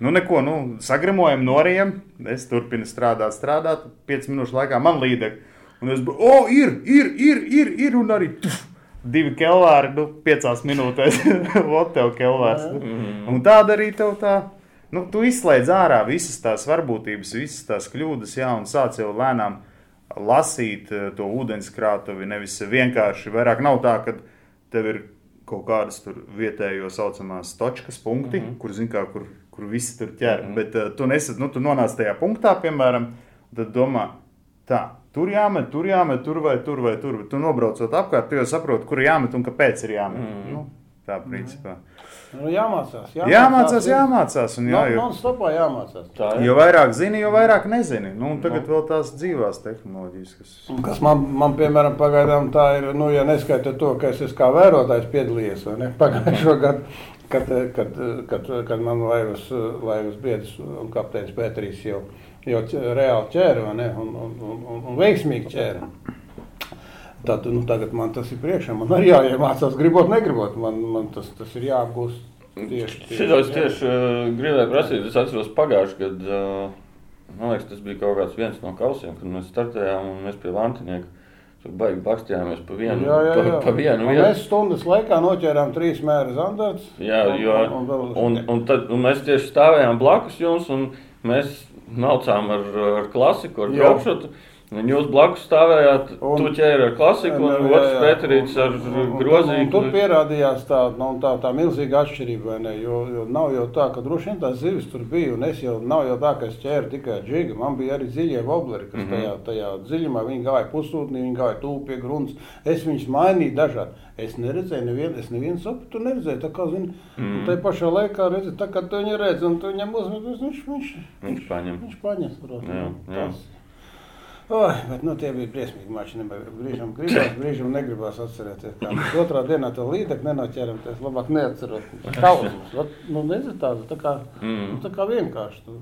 Nu, neko, nu, sagramojam, noriem, es turpinu strādāt, strādāt, 5 minūšu laikā man līdek. Un es biju, o, ir, ir, ir, ir, ir, un arī tuf, divi kelvāri, nu, 5 minūtēs, ot, tev kelvārs. Mm. Un tāda arī tev tā, nu, tu izslēdz ārā visas tās varbūtības, visas tās kļūdas, jā, un sāc jau lēnām lasīt eh, to ūdenskrātuvi. Nevis vienkārši vairāk nav tā, ka tev ir kaut kādas vietējo saucamās točkas punkti, mm -hmm. kur, zin, kā, kur, kur visi tur ķer. Mm -hmm. Bet uh, tu, nesat, nu, tu nonāc tajā punktā, piemēram, tad domā, tā, tur jāmet, tur jāmet, tur vai tur vai tur. Bet tu nobraucot apkārt, tu jau saproti, kur jāmet un kāpēc ir jāmet. Mm -hmm. nu, tā principā. Mm -hmm. Nu, jāmācās, jāmācās, jāmācās. jāmācās un jā, jo, non jāmācās. Tā, jā. Jo vairāk zini, jo vairāk nezini. Nu, tagad no. vēl tās dzīvās tehnoloģijas. Kas, kas man, man, piemēram, pagaidām tā ir, nu, ja neskaita to, ka es esmu kā vērotājs piedalījies pagājušo gadu. Kad, kad, kad, kad man laivas, laivas biedrs un kapteinis Pēteris jau, jau reāli ķēra un, un, un, un, un veiksmīgi ķēra. Tad, nu, tagad man tas ir priekšā. Man arī jāiemācās, gribot, negribot. Man, man tas, tas ir jāapgūst tieši tieši. Šito es tieši uh, gribēju prasīt. Es atceros pagājušajā gadā. Uh, Man liekas, tas bija kaut kāds viens no kausiem, kad mēs startējām un mēs pie Vantinieka. Tur baigi bakstījāmies pa vienu. Jā, jā, jā. Pa, pa vienu Un mēs stundas laikā noķērām trīs mēru zandarts. Jā, jo, un, vēl- un, un, tad, un mēs tieši stāvējām blakus jums, un mēs maucām ar, ar klasiku, ar Jā. Un jūs blakus stāvējāt, Un- tu ķēri ar klasiku, un otrs. Pēterīts ar grozīgu. Tur pierādījās tā, nu, tā, tā milzīga atšķirība. vai Ne, jo, jo nav jau tā, ka droši vien tās zivis tur bija. un Es jau nav jau tā, ka es ķēru tikai džigu. Man bija arī dziļie vobleri, kas Mhm. tajā, tajā dziļumā viņi gāja pusūtnī, viņi gāja tuvu pie grunts. Es viņus mainīju dažādi. Es neredzēju, nevienu, es nevienu sapu tur neredzēju. Tā kā zini, mm. tā pašā laikā redzi, tā kā tu viņu redzi, un tu viņam uzmet, viņš, viņš, Viņš paņem. viņš paņems. protams. Jā, jā. Tas- Oi, bet nu, tie bija briesmīgi mači. Brīžam gribās, brīžam negribās atcerēties. Kā mēs otrā dienā to līdzekli nenoķēram, tas labāk neatceros. Kausmas. Nu, nezinu, tāda, tā kā, Mm. nu, tā kā vienkārši. Tu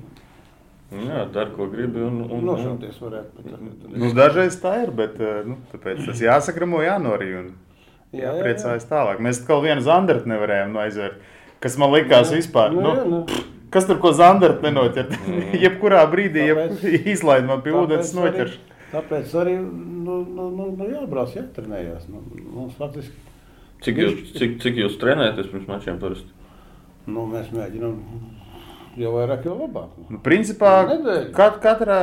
Jā, dar ko gribi. Un, un, nošauties varētu. Bet, Nu, dažreiz tā ir, bet eh, nu, tāpēc tas jāsakramo, jānorī un Jā, jā, jā. jāpriecājas tālāk. Mēs kaut vienu zandartu nevarējām nu, aizvērt, kas man likās vispār. Nu, jā, Nu, nu. Kas tur ko zandartu nenoķert? Jebkurā brīdī jeb, Tāpēc- izlaid man pie ūdens Tāpēc arī- noķerš. Tāpēc arī nu, nu, nu, nu, jābrauc, jātrenējās. Nu, mums faktiski Cik jūs, cik, cik jūs trenējaties pirms mačiem parasti? nu, mēs mēģinām jau vairāk, jau labāk. Nu, principā Nedēļa. kat, katrā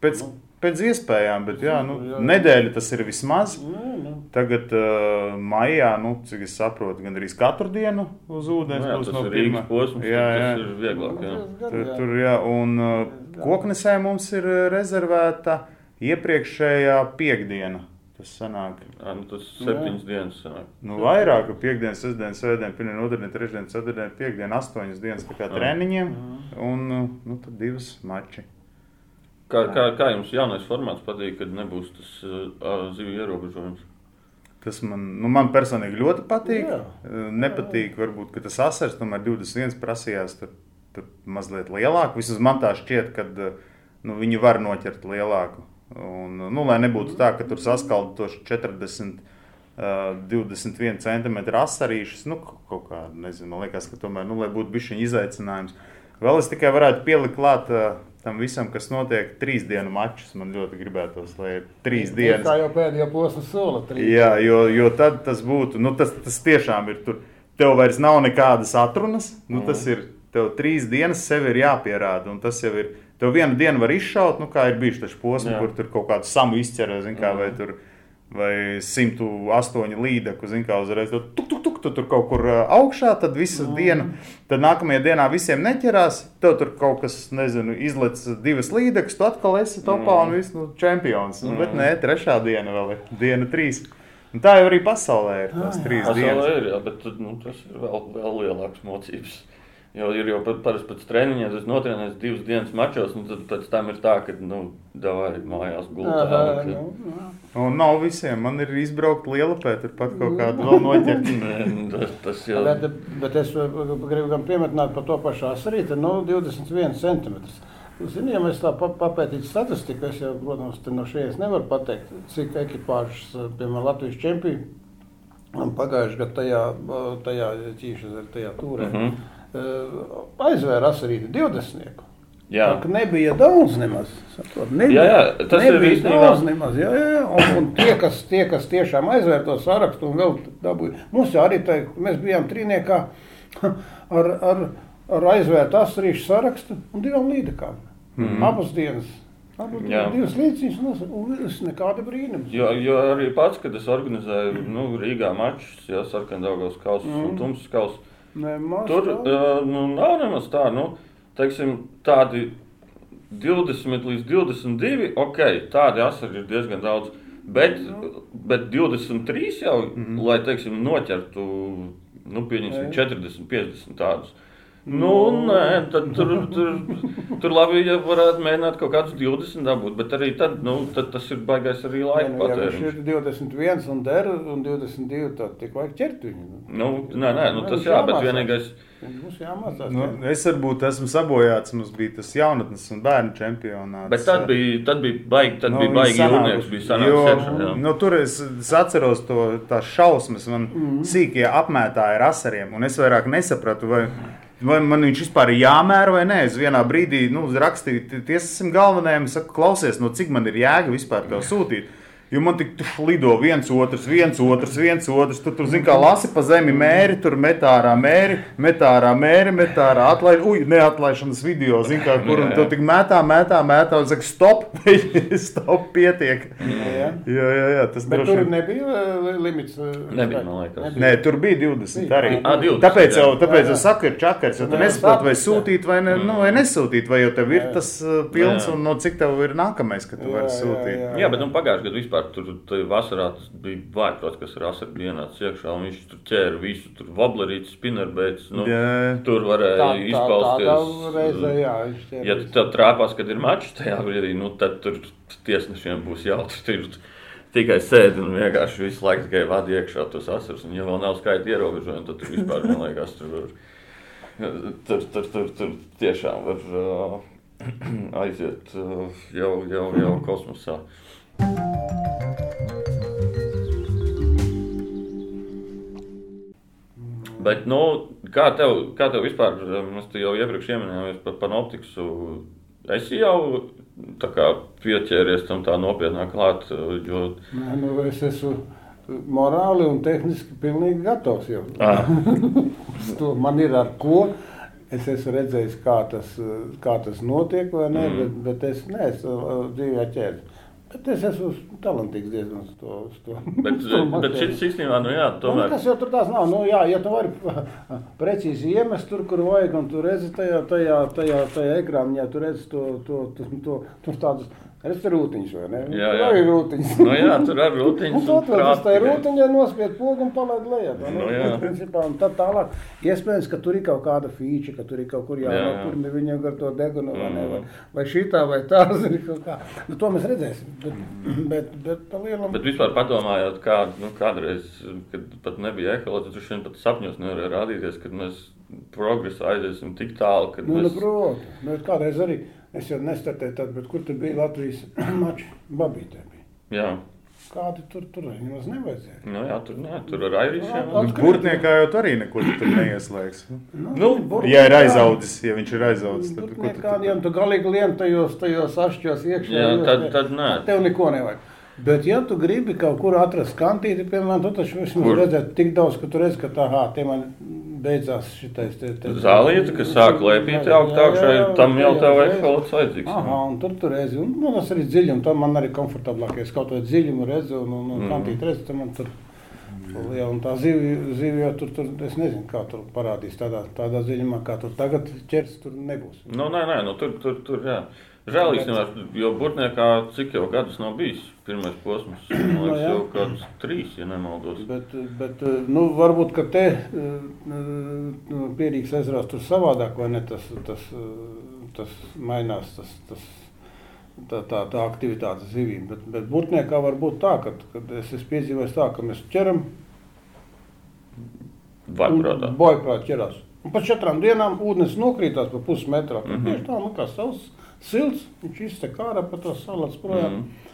pēc, pēc iespējām, bet jā, nu, Jā. nedēļa tas ir vismaz. Nē, nu. Tagad, uh, maijā, nu, cik es saprotu, gandrīz katru dienu uz ūdens Nu, jā, būs no ir pirmā. Posms, Jā, jā. tas ir vieglāk. Jā. Tur, tur, jā, un uh, koknesē mums ir rezervēta iepriekšējā piekdiena. Tas sanāk, Jā, nu, tas septiņas dienas sanāk. nu, vairāk, ka piekdiena, sestdiena, svētdiena, pirmdiena, otrdiena, trešdiena, ceturtdiena, piekdiena, astoņas dienas tā kā Jā. treniņiem, un uh, nu, tad divas mači. Kā, kā, kā jums jaunais formāts patīk, kad nebūs tas uh, zivju ierobežojums? Tas man, nu, man personīgi ļoti patīk. Jā. Uh, Nepatīk, varbūt, ka tas asars tomēr 21 prasījās tur, tur mazliet lielāku. Vismaz man tā šķiet, ka nu, viņi var noķert lielāku. Un, nu, lai nebūtu tā, ka tur saskalda tos 40, uh, 21 cm asarīšus, nu, ka- kaut kā, nezinu, man liekas, ka tomēr, nu, lai būtu bijis izaicinājums. Vēl es tikai varētu pielikt klāt uh, tam visam, kas notiek trīs dienu mačus. Man ļoti gribētos, lai ir trīs dienas. Kā jau pēdējā posma sola. Jā, jo, jo tad tas būtu, nu, tas, tas tiešām ir tur. Tev vairs nav nekādas atrunas. Nu, tas ir tev trīs dienas, sev ir jāpierāda. Un tas jau ir. Tev vienu dienu var izšaut, nu, kā ir bijis tas posms, kur tur kaut kādu samu izķerē, zin, kā, vai tur. Vai 108 līdzekļu, zina, kā uzreiz tur, tuk, tuk, tuk, tu tur kaut kur augšā, tad visu mm. dienu, tad nākamajā dienā visiem neķerās. Tev tur kaut kas, nezinu, izlec divas līdzekļus, tu atkal esi topā un viss, nu, čempions. Nu, bet nē, trešā diena vēl ir, diena trīs. Un tā jau arī pasaulē ir tās trīs Pasaulē dienas. ir, jā, bet nu, tas ir vēl, vēl lielāks mocības. Jo ir jau pat- parasti pēc treniņiem, tas notrienēs divas dienas mačos, un tad pēc tam ir tā, ka, nu, davai mājās gultā. Ka- nu, jā. Un nav visiem. Man ir izbraukt liela pēc, tur pat kaut kādu vēl noķert. Nē, nu, tas, tas jau Bet, bet es uh, gribu gan pieminēt par to pašu asarīti, nu, 21 cm. Zini, ja mēs tā pa- papētītu statistiku, es jau, protams, te no šejienes nevaru pateikt, cik ekipāžas, uh, piemēram, Latvijas čempioni pagājušajā gadā tajā, uh, tajā ķīšas, tajā turē, mm. -hmm. Aizvēra asarīti 20. Jā. Tā, nebija daudz nemaz. Saprot, nebija, Jā, jā, tas ir nebija īstenībā- daudz nemaz. Jā, jā, jā. Un, un tie, kas, tie, kas tiešām aizvēra to sarakstu un vēl dabūja, mums arī tā, mēs bijām trīniekā ar, ar, ar aizvērtu asarīšu sarakstu un divām līdekām. Mm. Abas dienas. Abas divas līdzīgas un viss nekāda brīnuma. Jo, jo arī pats, kad es organizēju nu, Rīgā mačus, jau sarkandaugos kausus mm. un tumsas kausus, Nemaz tur uh, nu, nav nemaz tā, nu, teiksim, tādi 20 līdz 22, ok, tādi asari ir diezgan daudz, bet, bet 23 jau, mm -hmm. lai, teiksim, noķertu, nu, pieņemsim, 40, 50 tādus. Nu, nē, tad tur, tur, tur labi, ja varētu mēģināt kaut kādus 20 dabūt, bet arī tad, nu, tad tas ir baigais arī laika Nu, ja viņš patēriņš. ir 21 un der un 22, tad tik vajag ķert viņu. Nu, nē, nē, nu, Nu, tas jā, bet vienīgais, Mums jāmācās. Nu, es varbūt esmu sabojāts. Mums bija tas jaunatnes un bērnu čempionāts. bet tad bija, tad bija baigi, tad Nu, bija baigi jūrnieks, bija sanāks jā. Nu, tur es, es atceros to, tās šausmas. Man mm -hmm. sīkie apmētāji ar asariem. Un es vairāk nesapratu, vai vai man viņš vispār ir jāmēra vai nē. Es vienā brīdī nu, rakstīju tiesnesim galvenajam, saku, klausies, no cik man ir jēga vispār tev sūtīt. Jo man tik lido viens otrs, viens otrs, viens otrs. Tu tur, zini, kā lasi pa zemi mēri, tur metārā mēri, metārā mēri, metārā atlaiž, uj, neatlaišanas video, zini, kā, kur tu tik mētā, mētā, mētā, un saka, stop, stop, pietiek. Jā, jā, jā, jā tas Bet tur droši vien. nebija eh, limits. eh, Nebija, man liekas. Nē, tur bija 20 arī. Ah, 20, Tāpēc jau, tāpēc Jā, jau jā. saka, ir čakars, jo tu nesaproti, vai sūtīt vai, ne, nu, vai nesūtīt, vai jau tev ir tas uh, pilns un no cik tev ir nākamais, ka tu vari sūtīt. jā. Jā, bet nu, pagājušajā gadā vispār tur tur vasarā tas bija vājprāts, kas ar asaru bija ienācis iekšā. un Viņš tur ķēra visu, tur vablerītis, spinnerbēts. Nu, Jā. tur varēja Tā, tā, izpausties. reizē, jā, viņš tie Ja tu tev trāpās, kad ir mačs tajā brīdī, nu, tad tur tiesnešiem būs jautrs. Tur tikai sēdi un vienkārši visu laiku tikai vada iekšā tos asarus. Un, ja vēl nav skaita ierobežojumi, tad tur vispār, man liekas, tur var. Tur, tur, tur, tur tiešām var uh, aiziet uh, jau, jau, jau kosmosā. Bet, nu, kā tev, kā tev vispār, mēs te jau iepriekš pieminējām par panoptiksu, esi jau pieķēries tam tā nopietnāk klāt, jo... Nē, nu, es esmu morāli un tehniski pilnīgi gatavs jau. Ah, to Man ir ar ko. Es esmu redzējis, kā tas, kā tas notiek, vai ne, mm. bet, bet es neesmu uh, dzīvē ķēries. Bet es esmu talantīgs diezgan uz to. Uz to. bet, bet šis īstenībā, nu jā, Nu, tomēr... tas jau tur tās nav. Nu, jā, ja tu vari precīzi iemest tur, kur vajag, un tu redzi tajā, tajā, tajā, tajā ekrānā, tu redzi to, to, to, to, to tādus redzi rūtiņus, vai ne? Jā, Tur jā. arī rūtiņus. Nu jā, tur ar rūtiņas Un to un tur tas tā ir prāti. rūtiņa, nospied pogu un palaid lejā. vai ne? Nu, jā. Principā, un tad tālāk, iespējams, ka tur ir kaut kāda fīča, ka tur ir kaut kur Jā, jānāk, jā. kur viņam ar to degunu, vai ne, vai, Mm. vai šitā, vai tā, zini, kaut kā. Nu, to mēs redzēsim, bet, bet, bet pa lielam. Bet vispār padomājot, kā nu, kādreiz, kad pat nebija ekoloģija, tad šodien pat sapņos nevarēja rādīties, kad mēs progresā aiziesim tik tālu, ka Nu, nu, mēs... protams, bet kādreiz arī, es jau nestartēju tad, bet kur tur bija Latvijas mači, babītē bija. Jā, Kādi tur, tur arī nemaz nevajadzēja. nu, jā tur, nē, tur ar airišiem. Jā, Nu, Burtniekā jau tu arī neko tu tur neieslēgs. Nu, Ja ir aizaudzis, ja viņš ir aizaudzis, tad Tur ko tu galīgi lien tajos, tajos ašķos iekšā. Jā, jūs tad- tad nē. Tev neko nevajag. Bet, ja tu gribi kaut kur atrast kantīti, piemēram, tad taču vismaz Kur? redzēt tik daudz, ka tu redz, ka tā, hā, tie man beidzās šitais. Te, te, Zālieta, kas sāk lēpīt augšā, tam jau tev ekoloģis vajadzīgs. Aha, un tur tur redzi, un nu, tas arī dziļums, tam man arī komfortablāk, ja es kaut kādu dziļumu redzu, un, un, un Mhm. kantīt redzu, tad man tur, ja, un tā zivja jau tur, tur, es nezinu, kā tur parādīs tādā, tādā dziļumā, kā tur tagad ķers, tur nebūs. Nu, nē, nē, nu, tur, tur, tur, jā. Žēl īstenībā, jo Burtniekā cik jau gadus nav bijis pirmais posms. Nu, liekas, jau kādus trīs, ja nemaldos. Bet, bet nu, varbūt, ka te nu, pierīgs ezerās tur savādāk, vai ne, tas, tas, tas mainās, tas, tas, tā, tā, tā aktivitāte zivīm. Bet, bet burtniekā var būt tā, ka, kad es esmu piedzīvojis tā, ka mēs ķeram, Vaiprātā. Bojprāt ķerās. Un pēc četrām dienām ūdens nokrītās pa pusmetrā. Mm. -hmm. Tieši tā, nu kā savs silts, viņš iztek ārā pa to salats projām. Mm.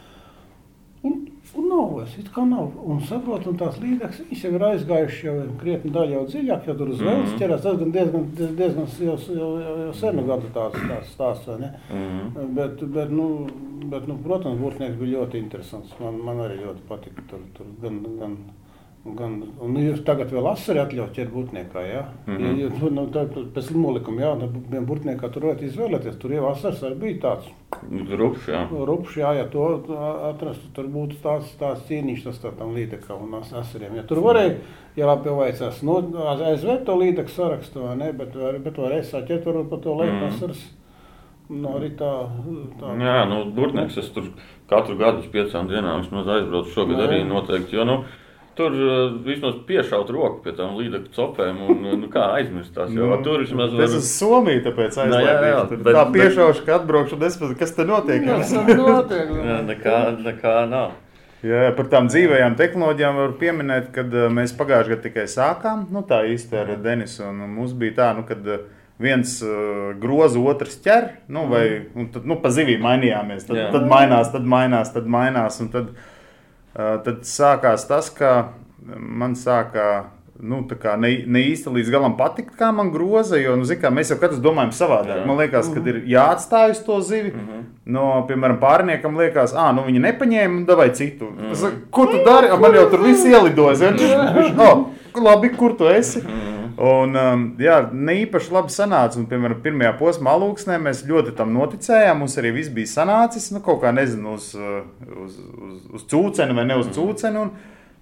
Un, un nav vairs, it kā nav. Un saprot, un tās līdzekļas, viņas jau ir aizgājušas jau krietni daļa jau dziļāk, jau tur uz vēlas Mhm. ķerās. Tas gan diezgan, diezgan jau, jau, jau, jau senu gadu tāds, tāds stāsts, vai ne? Mhm. Bet, bet, nu, bet nu, protams, būtnieks bija ļoti interesants. Man, man arī ļoti patika tur, tur gan, gan, gan, un jūs tagad vēl asari atļaut ķert būtniekā, jā? Mm. -hmm. ja, ja, nu, tā, pēc nolikuma, jā, tad vien būtniekā tur varētu izvēlēties. Tur jau asars arī bija tāds. Rupšs, jā. Rupšs, jā, ja to atrastu, tur būtu tāds, tāds cīnīšs tas tā, tam līdekam un as- asariem. Ja tur varēja, ja labi pavaicās, nu, aizvērt to līdeku sarakstu, vai ne, bet, var- bet varēja sāķēt varbūt pa to laiku Mhm. asars. Nu, arī tā, tā. Jā, nu, Burtnieks, es tur katru gadu uz piecām dienām vismaz aizbraucu. Šogad Jā. arī noteikti. Jo, nu, tur uh, vismaz piešaut roku pie tām līdzekļu copēm un nu, kā aizmirst tās. Jo, Nu, tur vismaz Tas ir Somija, tāpēc Nu, jā, jā, aizlaidīšu. Tur bet- Tā piešaušu, ka atbraukšu un es pēc, kas te notiek. Tas ir notiek. Jā, nekā, nekā nav. Jā, par tām dzīvajām tehnoloģijām var pieminēt, ka mēs pagājušajā gadā tikai sākām. Nu, tā īsti ar Denisu. Un mums bija tā, nu, kad uh, viens groza, otrs ķer. Nu, vai, un tad nu, pa zivīm mainījāmies. Tad, tad mainās, tad mainās, tad mainās. Un tad, uh, tad sākās tas, ka man sākā nu, ne, ne īsti līdz galam patikt, kā man groza. Jo, nu, zin, kā, mēs jau katrs domājam savādāk. Jā. Man liekas, ka ir jāatstāj uz to zivi. No, piemēram, pārniekam liekas, ah, nu viņi nepaņēma, vai citu. Es saku, Ko tu dari? Man jau tur viss ielidojas. Ja? Viņš, oh, labi, kur tu esi? Un, um, jā, ne īpaši labi sanāca. Un, piemēram, pirmajā posmā alūksnē mēs ļoti tam noticējām. Mums arī viss bija sanācis, nu, kaut kā nezinu, uz, uh, uz, uz, uz cūceni vai ne uz cūceni. Un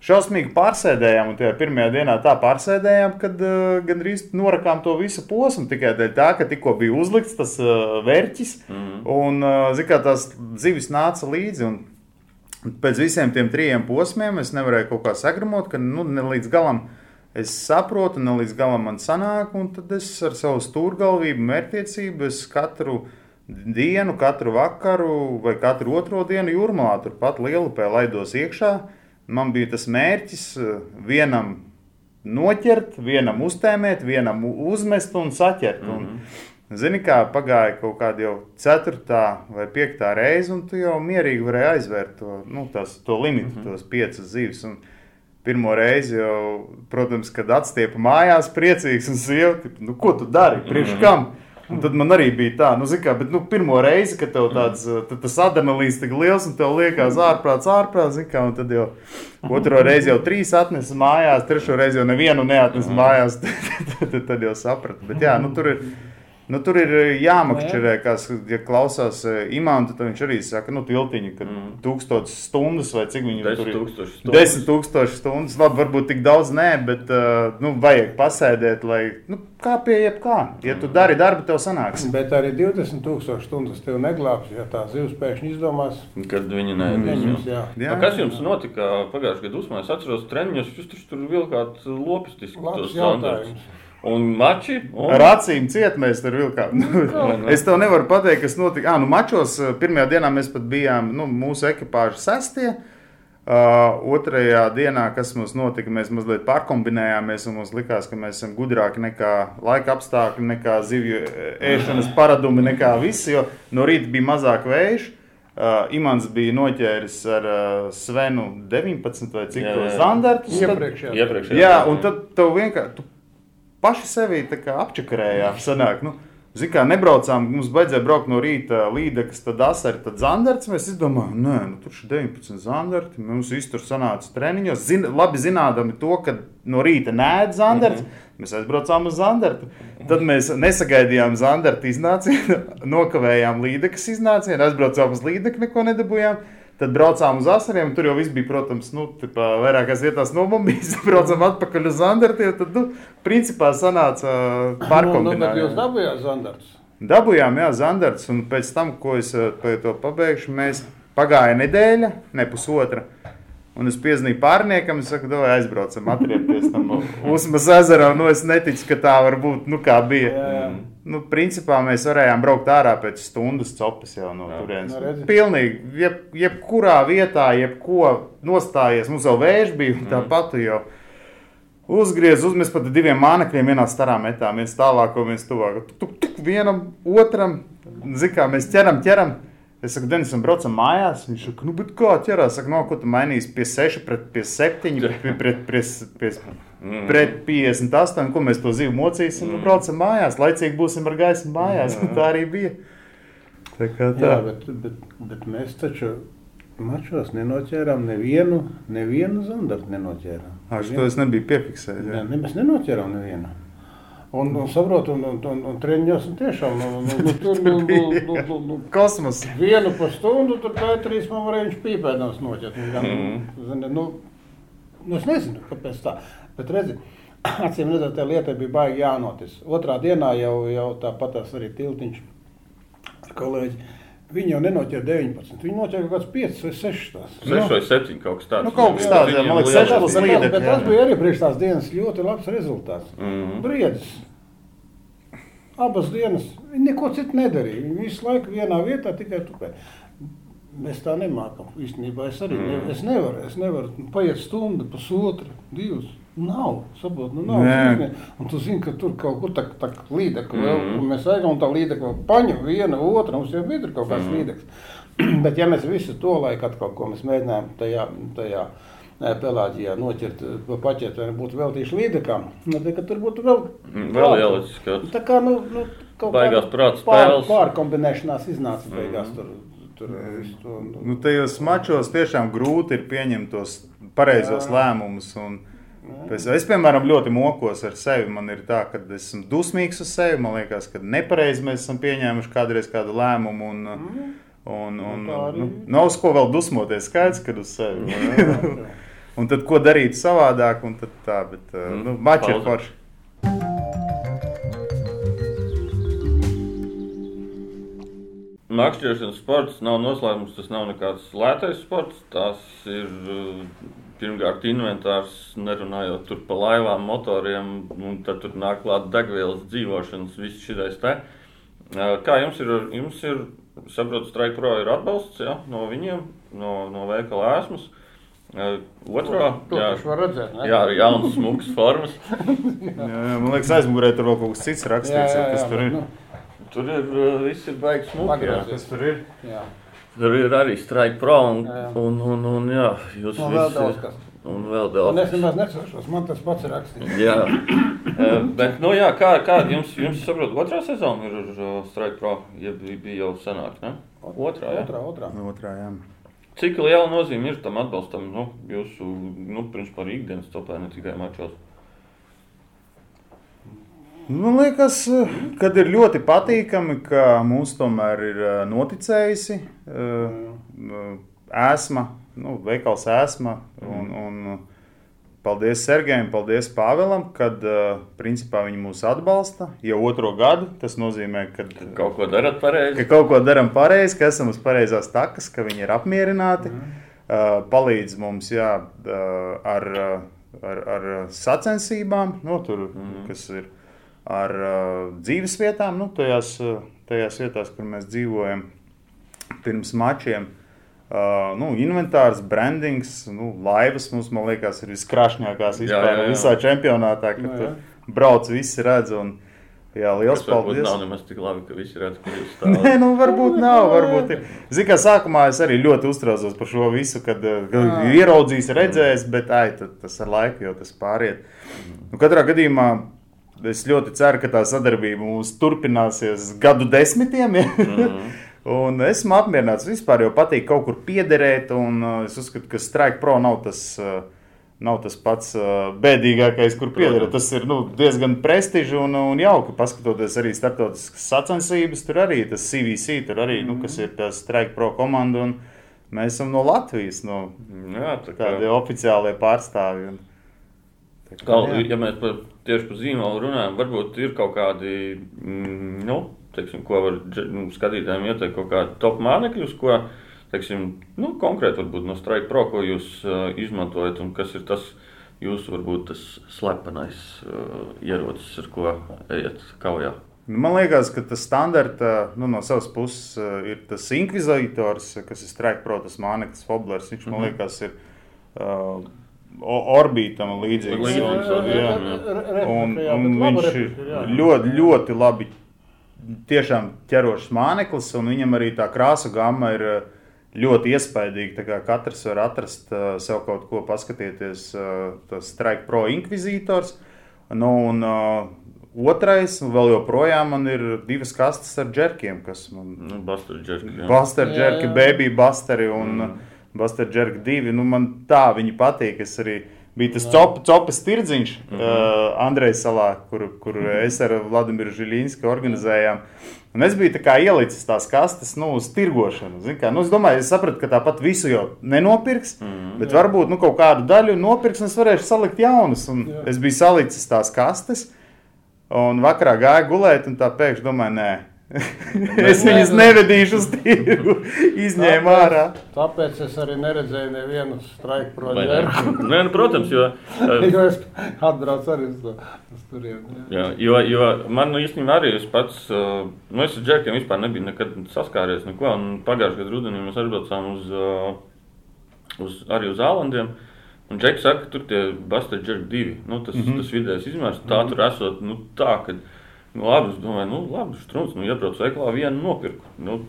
šausmīgi pārsēdējām, un tajā pirmajā dienā tā pārsēdējām, kad uh, gandrīz norakām to visu posmu tikai dēļ tā, ka tikko bija uzlikts tas uh, vērķis, un, uh, zin kā, tās zivis nāca līdzi. Un, Pēc visiem tiem trim posmiem es nevarēju kaut kā sagramot, ka nu, ne līdz galam es saprotu, ne līdz galam man sanāk, un tad es ar savu stūrgalvību, mērķtiecību, es katru dienu, katru vakaru vai katru otro dienu jūrmalā turpat lielupē laidos iekšā. Man bija tas mērķis eh, vienam noķert, vienam uztēmēt, vienam uzmest un saķert. Mm -hmm. un, Zini, kā pagāja kaut kāda jau ceturtā vai piektā reize, un tu jau mierīgi varēji aizvērt to, nu, tās, to limitu, mm -hmm. tos piecas zivis. Un pirmo reizi jau, protams, kad atstiepa mājās, priecīgs un tipa, nu, ko tu dari, priekš kam? Un tad man arī bija tā, nu, zini kā, bet, nu, pirmo reizi, kad tev tāds, tad tas adrenalīns tik liels, un tev liekas ārprāts, ārprāts, zini kā, un tad jau otro reizi jau trīs atnesa mājās, trešo reizi jau nevienu neatnesa mājās, tad, tad, tad jau sapratu. Bet jā, nu, tur ir. Nu, tur ir jāmakšķerē, kas, ja klausās eh, imānu, tad viņš arī saka, nu, tiltiņi, ka mm. tūkstotis stundas vai cik viņi tur ir. tūkstoši. Desmit tūkstoši stundas, labi, varbūt tik daudz nē, bet, uh, nu, vajag pasēdēt, lai, nu, kā pie jebkā. Ja tu dari darbu, tev sanāks. Bet arī 20,000 stundas tev neglābs, ja tā zivs pēkšņi izdomās. Kad viņi Neņems, jā. Jā. A, Kas jums notika pagājušajā gadā? Es atceros, treniņos jūs tur vilkāt lopistiski Labs tos jautājums. standartus. Un mači? Un... Ar acīm ciet mēs tur vilkām. Nu, es tev nevaru pateikt, kas notika. Ah, nu, mačos pirmajā dienā mēs pat bijām nu, mūsu ekipāža sestie. Uh, otrajā dienā, kas mums notika, mēs mazliet pārkombinējāmies un mums likās, ka mēs esam gudrāki nekā laika apstākļi, nekā zivju ēšanas paradumi, nekā visi. Jo no rīta bija mazāk vējš. Uh, Imants bija noķēris ar uh, Svenu 19 vai cik Jā, to jā, jā. zandartus. tad- Iepriekšējā. Iepriekšējā. Jā, un tad tev vienkārši paši sevi apčakarējām. Sanāk, nu, Zini, kā nebraucām, mums vajadzēja braukt no rīta līdekas, tad asari, tad zandarts. Mēs izdomājām, nē, nu, tur ir 19 zandarti. Mums viss tur sanāca treniņos. Zin, labi zinādami to, ka no rīta nē, zandarts. Mm -hmm. Mēs aizbraucām uz zandartu. Tad mēs nesagaidījām zandarta iznācienu, nokavējām līdekas iznācienu, aizbraucām uz līdeku, neko nedabūjām. Tad braucām uz asariem, tur jau viss bija, protams, nu, tipā, vairākās vietās nobombīts. Braucām atpakaļ uz zandartiem, tad, nu, principā sanāca Nu, nu, bet jūs dabūjāt zandarts. Dabūjām, jā, zandarts, un pēc tam, ko es eh, to pabeigšu, mēs pagāja nedēļa, ne pusotra. Un es piezvanīju pārniekam, es saku, vai aizbraucam, atriepties tam Usmas ezerā. Nu, es neticu, ka tā var būt, nu, kā bija. Jā, jā. Nu, principā mēs varējām braukt ārā pēc stundas copas jau no turienes. Nu, redzi. Pilnīgi, jeb, jebkurā vietā, jebko nostājies. Mums jau vējš bija, un tāpat jau uzgriez, uzmet pat diviem mānekļiem vienā starā metā, viens tālāk, viens tuvāk. Tuk, tuk, vienam, otram, zin kā mēs ķeram, ķeram. Es saku, Denisam, braucam mājās. Viņš saka, nu, bet kā ķerās? Saka, no, ko tu mainīsi pie 6, pret pie 7, pret, pret, pret, pret, pret, pret 58, ko mēs to zivu mocīsim. Nu, braucam mājās, laicīgi būsim ar gaismu mājās. Un tā arī bija. Tā kā tā. Jā, bet, bet, bet mēs taču mačos nenoķērām nevienu, nevienu zandartu. Nenoķērām. Ā, šo es nebiju piefiksējis. Ne, ne, mēs nenoķērām nevienu. Un, un saprotu, un, un, un, un treniņos tiešām nu, nu, nu, tur nu, nu, nu, nu, nu, Kosmos. vienu pa stundu tur tā trīs man varēja viņš pīpēdams noķert. Nu, zini, nu, nu, es nezinu, kāpēc tā. Bet redzi, acīm redzot, tā lieta bija baigi jānotis. Otrā dienā jau, jau tāpatās arī tiltiņš ar kolēģi. Viņi jau nenoķēra 19, viņi noķēra kaut kāds 5 vai 6 tās. 6 vai 7 kaut kas tāds. Nu, kaut kas tāds, jā, man liekas, Viņiem sešas lielāks plus bija. līderi. Bet jā. tas bija arī priekš tās dienas ļoti labs rezultāts. Mhm. Briedis. Abas dienas viņi neko citu nedarīja. Viņi visu laiku vienā vietā tikai tupē. Mēs tā nemākam. Īstenībā es arī ne, es nevaru. Es nevaru nu, paiet stundu, pusotra, divas. Nav, saprot, nu nav. Nē. Un tu zini, ka tur kaut kur tā, tā līdeka vēl, un mēs aizgājām un tā līdeka vēl paņem viena otra, mums jau bija tur kaut kāds līdeks. Bet ja mēs visu to laiku atkal, ko mēs mēģinājām tajā, tajā Nē, Pelāģijā noķert eh, pa paķetu, vai būtu veltījuši līdzekam. Nu, tā, ka tur būtu vēl, Mm, Vēl ielicis kaut tā kā, nu, nu kaut Baigās kāda prāta pār, spēles. pārkombinēšanās iznāca beigās tur. tur visu to, nu, Nu, tajos mačos tiešām grūti ir pieņemt tos pareizos lēmumus. un Es, es, piemēram, ļoti mokos ar sevi. Man ir tā, ka esmu dusmīgs uz sevi. Man liekas, ka nepareizi mēs esam pieņēmuši kādreiz kādu lēmumu. Un, un, un, Tā arī. nu, nav uz ko vēl dusmoties. Skaidrs, ka uz sevi. un tad ko darīt savādāk? Un tad tā, bet mm. nu, mači ir forši. Makšķerēšanas sports nav noslēpums, tas nav nekāds lētais sports. Tas ir uh, pirmkārt inventārs, nerunājot tur par laivām, motoriem, un tad tur nāk klāt degvielas, dzīvošanas, viss šis te. Kā jums ir, jums ir saprotu, Strike Pro ir atbalsts ja, no viņiem, no, no veikala esmas. Uh, Otrā, to jā, taču var redzēt, ne? jā, ar jaunas, smukas formas. Jā, jā, man liekas, aizmugurē tur vēl kaut kas cits rakstīts. jā, kas tur ir? nu, Tur ir viss ir jā. Pagriezies. Kas tur ir? jā. Tur ir arī Strike Pro un, Jā, un, un, un jā, jūs Un vēl daudz kas. Un vēl Un daudz. es nemaz neceršos, man tas pats ir rakstīts. Jā, Eh, bet, nu, jā, kā, kā jums, jums saprot, otrā sezona ir ar Strike Pro, ja bija, bija jau senāk, ne? Otrā, jā. Otrā, otrā. Otrā, jā. Cik liela nozīme ir tam atbalstam, nu, jūsu, nu, principā arī ikdienas topē, ne tikai mačos? Man liekas, ka ir ļoti patīkami, ka mums tomēr ir eh, noticējusi eh, ēsma, nu, veikals ēsma. Un, un paldies Sergejam, paldies Pāvēlam, kad eh, principā viņi mūs atbalsta jau otro gadu. Tas nozīmē, ka, Kaut ko darat pareizi? ka kaut ko darām pareizi, ka esam uz pareizās takas, ka viņi ir apmierināti. Uh, palīdz mums jā, ar, ar, ar sacensībām, nu, tur, mm. kas ir ar uh, dzīves vietām, nu, tajās, uh, tajās vietās, kur mēs dzīvojam pirms mačiem. Uh, nu, inventārs, brandings, nu, laivas mums, man liekas, ir viskrāšņākās Jā, vispār jā, jā. visā čempionātā, kad Nu, tur jā. brauc, visi redz. Un, jā, liels varbūt paldies! nav nemaz tik labi, ka visi redz, kur jūs Nē, stāvat. nu, varbūt nav. Varbūt ir. Zinu, kā sākumā es arī ļoti uztraucos par šo visu, kad, kad Jā. ieraudzījis, redzējis, bet ai, tas ar laiku jau tas pāriet. Nu, katrā gadījumā es ļoti ceru, ka tā sadarbība mums turpināsies gadu desmitiem. Ja? Mhm. Un esmu apmierināts. Vispār jau patīk kaut kur piederēt, uh, es uzskatu, ka Strike Pro nav tas. Uh, Nav tas pats uh, bēdīgākais, kur piederēt. Tas ir nu, diezgan prestižs un, un jauki. Paskatoties arī starptautiskas sacensības, tur arī tas CVC, tur arī, nu, kas ir tas Strike Pro komanda. Mēs esam no Latvijas, no Jā, tā kā. tādi oficiālie pārstāvji. Un, jā. ja mēs par, tieši par zīmolu runājam, varbūt ir kaut kādi, mm, nu, teiksim, ko var nu, skatītājiem ieteikt, kaut kādi top mānekļus, ko, teiksim, nu, konkrēti varbūt no Strike Pro, ko jūs uh, izmantojat un kas ir tas jūsu, varbūt, tas slepenais uh, ierocis, ar ko ejat kaujā. Nu, Man liekas, ka tas standarta nu, no savas puses uh, ir tas inkvizitors, kas ir Strike Pro, tas Māneklis Foblers. Viņš man liekas, ir uh, o- orbitam līdzīgs. Līdzīgs Un, jā. jā. Un, un viņš ir ļoti, ļoti labi. Tiešām ķerošs mākslinieks, un viņam arī tā krāsa gama ir uh, ļoti iespaidīga. Tā kā katrs var atrast uh, sev kaut ko, paskatieties, uh, tas Strike Pro Inquisitors. Nu, un, uh, otrais, un vēl joprojām man ir divas kastes ar džekiem, kas man Nu, Buster Jerk, jā. Buster Jā, Jerky, jā. Baby Busteri un mm. Buster Jerky 2. Nu, man tā viņi patīk. Es arī biju tas cop, copas tirdziņš mm -hmm. uh, Andrejs salā, kur, kur es ar Vladimiru Žiļīnsku organizējām. Un es biju tā ielicis tās kastes nu, uz tirgošanu. zini Kā, nu, es domāju, es sapratu, ka tāpat visu jau nenopirks, mm -hmm. bet varbūt nu, kaut kādu daļu nopirks un es varēšu salikt jaunus. Un Jā. es biju salicis tās kastes. Un vakarā gāju gulēt, un tā pēkšņi domāju, nē, es viņus nevedīšu uz tirgu. Izņēmu ārā. Tāpēc es arī neredzēju nevienu straiku ne? projektu. Nē, nu, protams, jo, uh, Jo es atbraucu arī uz, to, uz turieni. jā. Jā, jo, jo man īstenībā arī es pats, uh, nu, es ar džekiem vispār nebiju nekad saskāries neko. un Pagājušajā gadā rudenī mēs aizbraucām uz, uh, uz, arī uz Zālandiem. Un Džeks saka, ka tur tie Buster Jerk divi, nu, tas, mm -hmm. tas vidējais izmērs, tā tur esot, nu, tā, ka, nu, labi, es domāju, nu, labi, strūns, nu, iebraucu veiklā, vienu nopirku. Nu,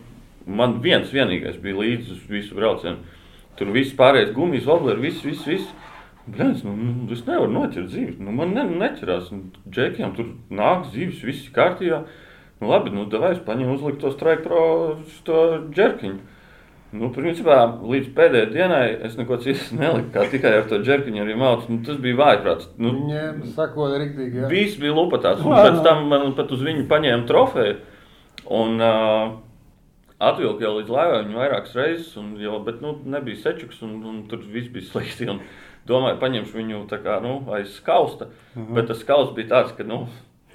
man viens vienīgais bija līdzi uz visu braucienu. Tur viss pārējais gumijas, vobleri, viss, viss. viss. Blēns, nu, nu, es nevaru noķert zīves. Nu, man ne, neķerās. Nu, Džekiem tur nāk zīves, viss kārtībā. Nu, labi, nu, davai es paņemu uzlikt to strike pro to džerkiņu. Nu, principā, līdz pēdējai dienai es neko citu neliku, kā tikai ar to džerkiņu arī mācu. Nu, tas bija vājprāts. Nu, Ņem, sakot, riktīgi. jā. Viss bija lupatās. Un pēc tam man pat uz viņu paņēma trofeju. Un uh, atvilku jau līdz laivai viņu vairākas reizes, un jau, bet nu, nebija sečuks, un, un tur viss bija slikti. Un domāju, paņemšu viņu kā, nu, aiz skausta. Uh -huh. Bet tas skausts bija tāds, ka nu,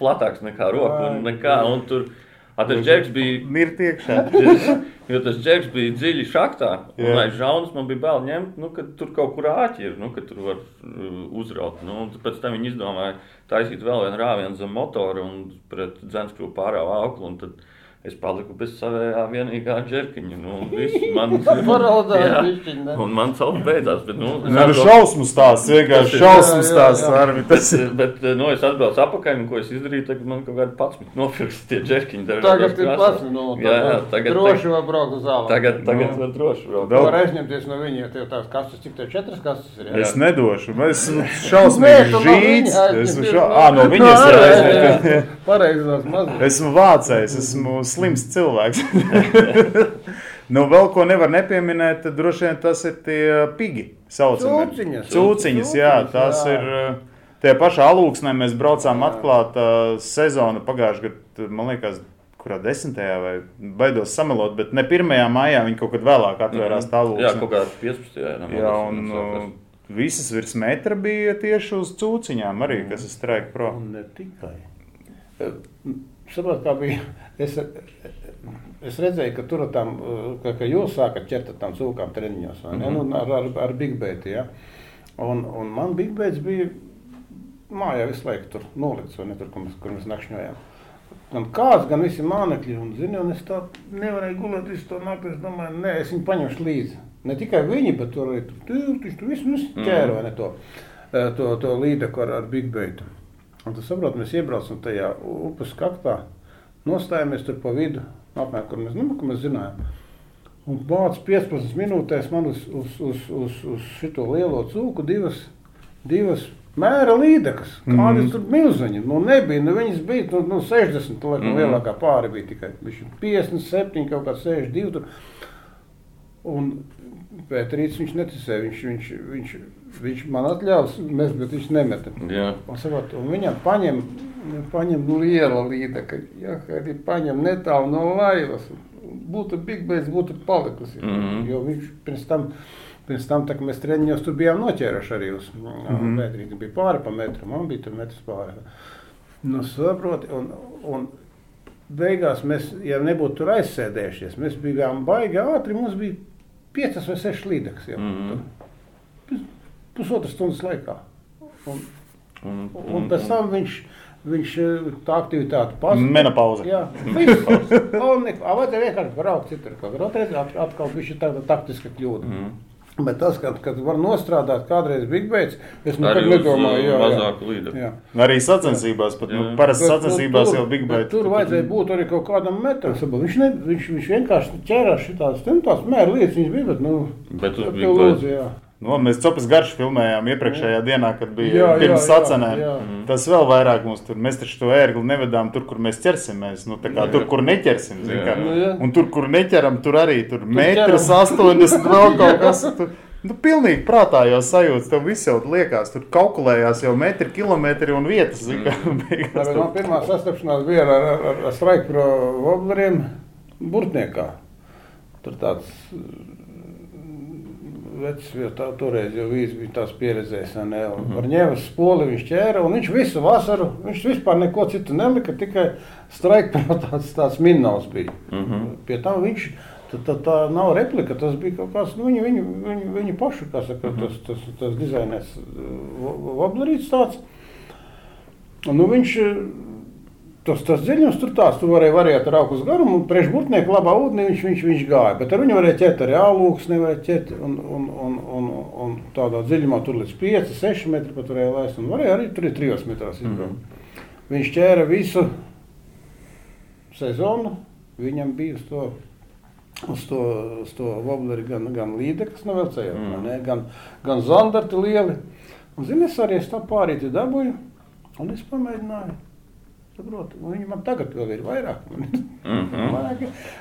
platāks nekā roka. Un, nekā, un tur, a, tas džeks bija Mirt iekšā. Jo tas džeks bija dziļi šachtā, un Jā. aiz žaunas man bija bail ņemt, nu, ka tur kaut kur āķi ir, nu, ka tur var uh, uzraut. Nu, pēc tam viņi izdomāja taisīt vēl vienu rāvienu zem motora un pret dzenskrūvu pārāvu auklu. un tad Es paliku bez savējā vienīgā džerkiņa. Nu, viss man Jā. ne? Caur beidzās. Bet, nu, es Nu, atbraucu- šausmu stāsts, vienkārši šausmu jā, jā, stāsts. jā. Arvi, Tas ir. Bet, bet nu, es atbraucu atpakaļ, un ko es izdarīju, tagad man kaut kāda pats nopirks tie džerkiņi. Tagad ir pats, nu, jā, jā, tagad, droši var braukt uz zāli. tagad, tagad Nu. var droši braukt. Daudz. Var aizņemties no viņa, tev tās kastes, cik tev četras kastes ir. jā? Es nedošu. Es Nē, šausmīgi no žīts. viņa Esmu šā... no- Ā, no viņas Jā, jā, aizņemties. jā. Pareizi tās mazas. Esmu vācējs, esmu slims cilvēks. nu, vēl ko nevar nepieminēt, tad droši vien tas ir tie pigi. saucamie. Cūciņas. Cūciņas, jā, tas jā. ir. uh, Tie paši alūksnē mēs braucām atklāt uh, sezonu pagājušajā gadā, man liekas, kurā desmitajā vai baidos samelot, bet ne 1. maijā viņi kaut kad vēlāk atvērās tā Mhm. Jā, kaut kādā 15. Jā, Jā, un uh, visas virs metra bija tieši uz cūciņām arī, kas ir streika pro. Un ne tikai. Saprotu, kā bija. Es, es redzēju, ka tur tam, ka, ka jūs sākat ķert ar tām cūkām treniņos, vai ne? Mhm. Nu, ar, ar, ar Big Bait, ja? Un, un man Big Baits bija mājā visu laiku tur nolikts, vai ne tur, kur mēs, kur mēs nakšņojām. Gan kāds, gan visi mānekļi, un, zini, un es tā nevarēju gulēt visu to nakti, es domāju, nē, es viņu paņemšu līdzi. Ne tikai viņi, bet tur arī, tu, tu, tu visu, visu ķēru, vai ne, to, eh, to, to līdeku ar, ar Big Baitu. Un tu saproti, mēs iebraucam tajā upes kaktā, nostājamies tur pa vidu, apmēram, kur mēs, nu, kur mēs zinājām. Un bāc 15 minūtēs man uz, uz, uz, uz, uz šito lielo cūku divas, divas mēra līdekas. Kādas Mhm. tur milzeņi? Nu, nebija, nu, viņas bija nu, nu, 60, laikam, Mhm. lielākā pāri bija tikai bišķi 57, kaut kā 62. Tur. Un Pēterīts viņš neticēja, viņš, viņš, viņš, viņš man atļaus, mēs, bet viņš nemeta. Jā. Un, saprot, un viņam paņem, paņem liela līdeka, ja, kad ir paņem netālu no laivas. Būtu Big Baits, būtu palikusi. Mm. -hmm. Jo viņš pirms tam, pirms tam tā, mēs treniņos tur bijām noķēruši arī uz mm. -hmm. metrīti. Bija pāri pa metru, man bija tur metrs pāri. Nu, saproti, un, un beigās mēs, ja nebūtu tur aizsēdējušies, mēs bijām baigi ātri, mums bija piecas vai sešas līdekas jau. Mhm. Tur Pusotras stundas laikā. Un, Un, Un pēc tam viņš, viņš eh, tā aktivitāte pazuda. Menopauze. Jā, viss. Un Vai te vienkārši braukt citur kaut kur. Otrais at- atkal bija tāda taktiska kļūda. Mhm. Bet tas, kad, kad var nostrādāt kādreiz Big Baits, es Arī nekad nedomāju, uh, jā, jā. mazāku līderi. Jā. Arī sacensībās, pat nu, Jā. parasti Bet, nu, sacensībās tur- jau Big Bite. Tur vajadzēja būt arī kaut kādam metram. Viņš, ne, viņš, viņš vienkārši ķērās šitās, nu, tās mēra lietas, viņš bija, bet, nu, Bet uz Big lūdzu, Jā. Nu, mēs copas garšu filmējām iepriekšējā dienā, kad bija Jā, jā, pirms jā, sacenēm. jā. Tas vēl vairāk mums tur. Mēs taču to ērgli nevedām tur, kur mēs ķersimies. Nu, tā kā Jā. tur, kur neķersim. Jā. Nu, jā. Un tur, kur neķeram, tur arī tur ķeram. metrs 80 vēl kaut kas. Tur. Nu, pilnīgi prātā jau sajūta, tev viss jau liekas, tur kalkulējās jau metri, kilometri un vietas. Tāpēc tur- man pirmā sastapšanās bija ar, ar, ar, Straikpro vobleriem Burtniekā. Tur tāds mm, vecs, jo tā toreiz jau vīrs bija tās pieredzējis, ne? Un Ar ņēmas spoli viņš ķēra, un viņš visu vasaru, viņš vispār neko citu nelika, tikai Straikpro tāds, minnovs bija. Mhm. Pie tam viņš, tā, tā, tā nav replika, tas bija kaut kāds, nu, viņu, viņu, viņu, viņu pašu, kā saka, tas, tas, tas dizainers voblerīts tāds. Nu, viņš, tas, tas dziļums tur tāds, tu varēji variēt ar augus garumu, un priekš burtnieku labā ūdenī viņš, viņš, viņš gāja. Bet ar viņu varēja ķert arī ālūks, nevarēja ķert, un, un, un, un, un tādā dziļumā tur līdz 5, 6 metri pat varēja laist, un varēja arī tur ir 3 metros izbraukt. Viņš ķēra visu sezonu, viņam bija uz to uz to, uz to wobleri, gan, gan līdekas novelcējot, mm. ne, gan, gan zandarti lieli. Un, zini, es arī tā pārīti dabūju, un es pamēģināju. Saprot, viņi man tagad vēl ir vairāk. Mm -hmm. vairāk.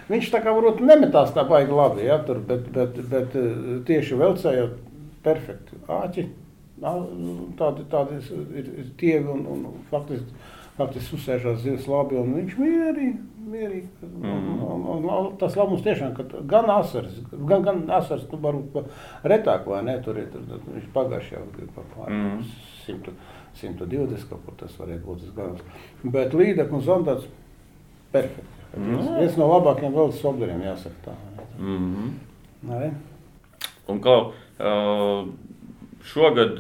Viņš tā kā varbūt nemetās tā baigi labi, ja, tur, bet, bet, bet eh, tieši velcējot perfekti āķi, tādi, tādi ir, ir tievi un, un faktiski, faktiski uzsēžās zivs labi, un viņš mierīgi, mierīgi. Mm -hmm. un, un, un, tas labums tiešām, ka gan asars, gan, gan asars, tu varbūt retāk vai ne, tur ir, tur, tur, viņš pagājuši jau par pār mm -hmm. 100. 120 kaut kur tas varētu būt tas galvenais. Bet līdeklis un zondāts perfekti. Mm -hmm. Viens no labākajiem veltes sobderiem jāsaka tā. Mm -hmm. Un kā šogad,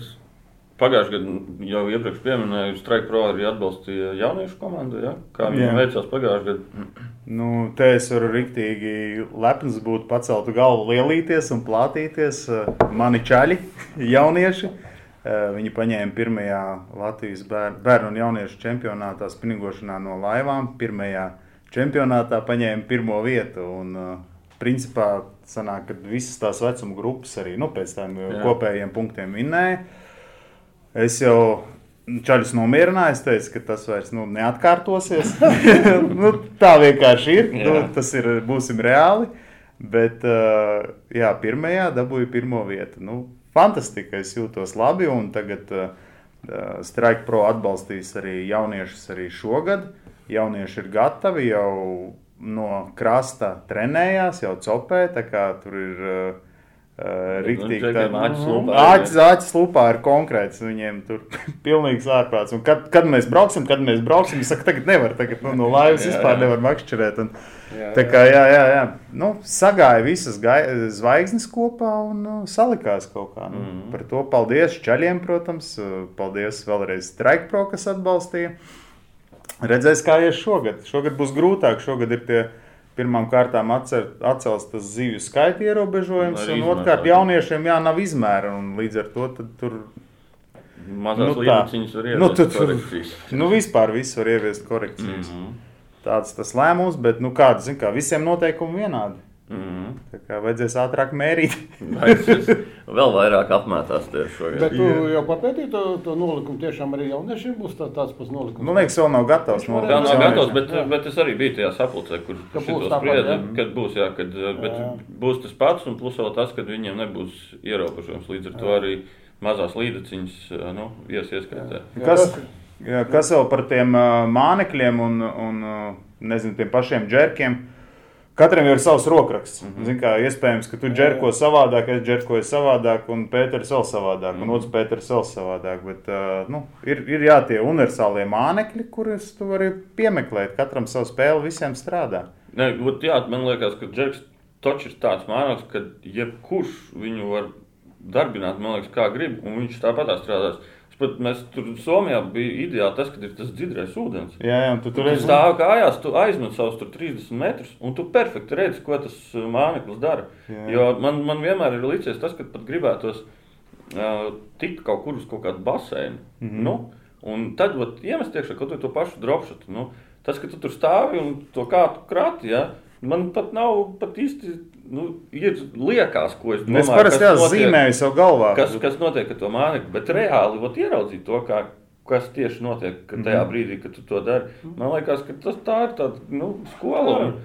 pagājušajā gadā jau iepriekš pieminēju, Strike Pro arī atbalstīja jauniešu komandu. Ja? Kā viņiem veicās pagājušajā gadā? Nu, te es varu rīktīgi lepns būt, paceltu galvu, lielīties un plātīties. Mani čaļi, jaunieši. Eh, viņi paņēma pirmajā Latvijas bērnu un jauniešu čempionātā spingošanā no laivām. Pirmajā čempionātā paņēma pirmo vietu. Un, eh, principā sanāk, ka visas tās vecuma grupas arī nu, pēc tam kopējiem punktiem vinnēja. Es jau Čaļus nomierināju, es teicu, ka tas vairs nu, neatkārtosies. nu, tā vienkārši ir. Jā. Nu, tas ir, būsim reāli. Bet, uh, jā, pirmajā dabūju pirmo vietu. Nu, fantastika. Es jūtos labi, un tagad uh, Strike Pro atbalstīs arī jauniešus arī šogad. Jaunieši ir gatavi jau no krasta trenējās, jau copē, tur ir Uh, Rīktīgi tā āķis, āķis lupā ir konkrēts. Viņiem tur pilnīgs ārprāts. Un kad, kad mēs brauksim, kad mēs brauksim, es saku, tagad nevar, tagad nu, no laivas vispār nevar makšķerēt. Un, jā, tā kā, jā, jā, jā. Nu, sagāja visas zvaigznes kopā un nu, salikās kaut kā. Nu, mm -hmm. Par to paldies Čaļiem, protams. Paldies vēlreiz Strike Pro, kas atbalstīja. Redzēs, kā ies šogad. Šogad būs grūtāk. Šogad ir tie Pirmām kārtām atcer, atcels tas zivju skaita ierobežojums, un, otrkārt jauniešiem jā, nav izmēra. Līdz ar to tur mazās nu, līnijas var nu, ieviest nu, korekcijas. Nu, vispār viss var ieviest korekcijas. Mm -hmm. Tāds tas lēmums, bet nu, kāda, zin, kā visiem noteikumi vienādi. Mm -hmm. Tā kā vajadzēs ātrāk mērīt. vēl vairāk apmētās tieši šogad. Bet tu jā. jau papētīji to, to nolikumu. Tiešām arī jauniešiem būs tā, tāds pats nolikums. Man liekas, vēl nav gatavs. Vēl nav jauniešiem. gatavs, bet, jā. bet es arī biju tajā sapulcē, kur spriedzi, kad būs, jā, kad, bet jā. būs tas pats un plus vēl tas, ka viņiem nebūs ierobežojums. Līdz ar to arī mazās līdeciņas nu, ies ieskaitē. Kas, jā, kas vēl par tiem mānekļiem un, un nezinu, tiem pašiem džerkiem? Katram ir savs rokraksts. Mm -hmm. Zin, kā, iespējams, ka tu džerko savādāk, es džerkoju savādāk, un Pēters vēl savādāk, mm -hmm. un mhm. otrs Pēters vēl savādāk. Bet, uh, nu, ir, ir jā, tie universālie mānekļi, kurus tu vari piemeklēt. Katram savu spēli visiem strādā. Ne, būt, jā, man liekas, ka džerks točs ir tāds mākslinieks, ka jebkurš viņu var darbināt, man liekas, kā grib, un viņš tāpat strādās. Bet mēs tur Somijā bija ideāli tas, ka ir tas dziļais ūdens. Jā, jā tu tur esi. Stāv kājās, tu aizmet savus 30 metrus, un tu perfekti redzi, ko tas uh, mākslinieks dara. Jā. Jo man, man vienmēr ir licies tas, ka pat gribētos uh, tikt kaut kur uz kaut kādu baseinu. Mm -hmm. nu, un tad vat, iemest iekšā kaut ko to pašu dropšotu. Nu, tas, ka tu tur stāvi un to kā tu krati, ja, man pat nav pat īsti nu, ir liekas, ko es domāju. Es parasti zīmēju savu galvā. Kas, kas notiek ar to mānekli, bet reāli ot, ieraudzīt to, kā, kas tieši notiek tajā mhm. brīdī, kad tu to dari. Man liekas, ka tas tā ir tāda nu, skola. Un,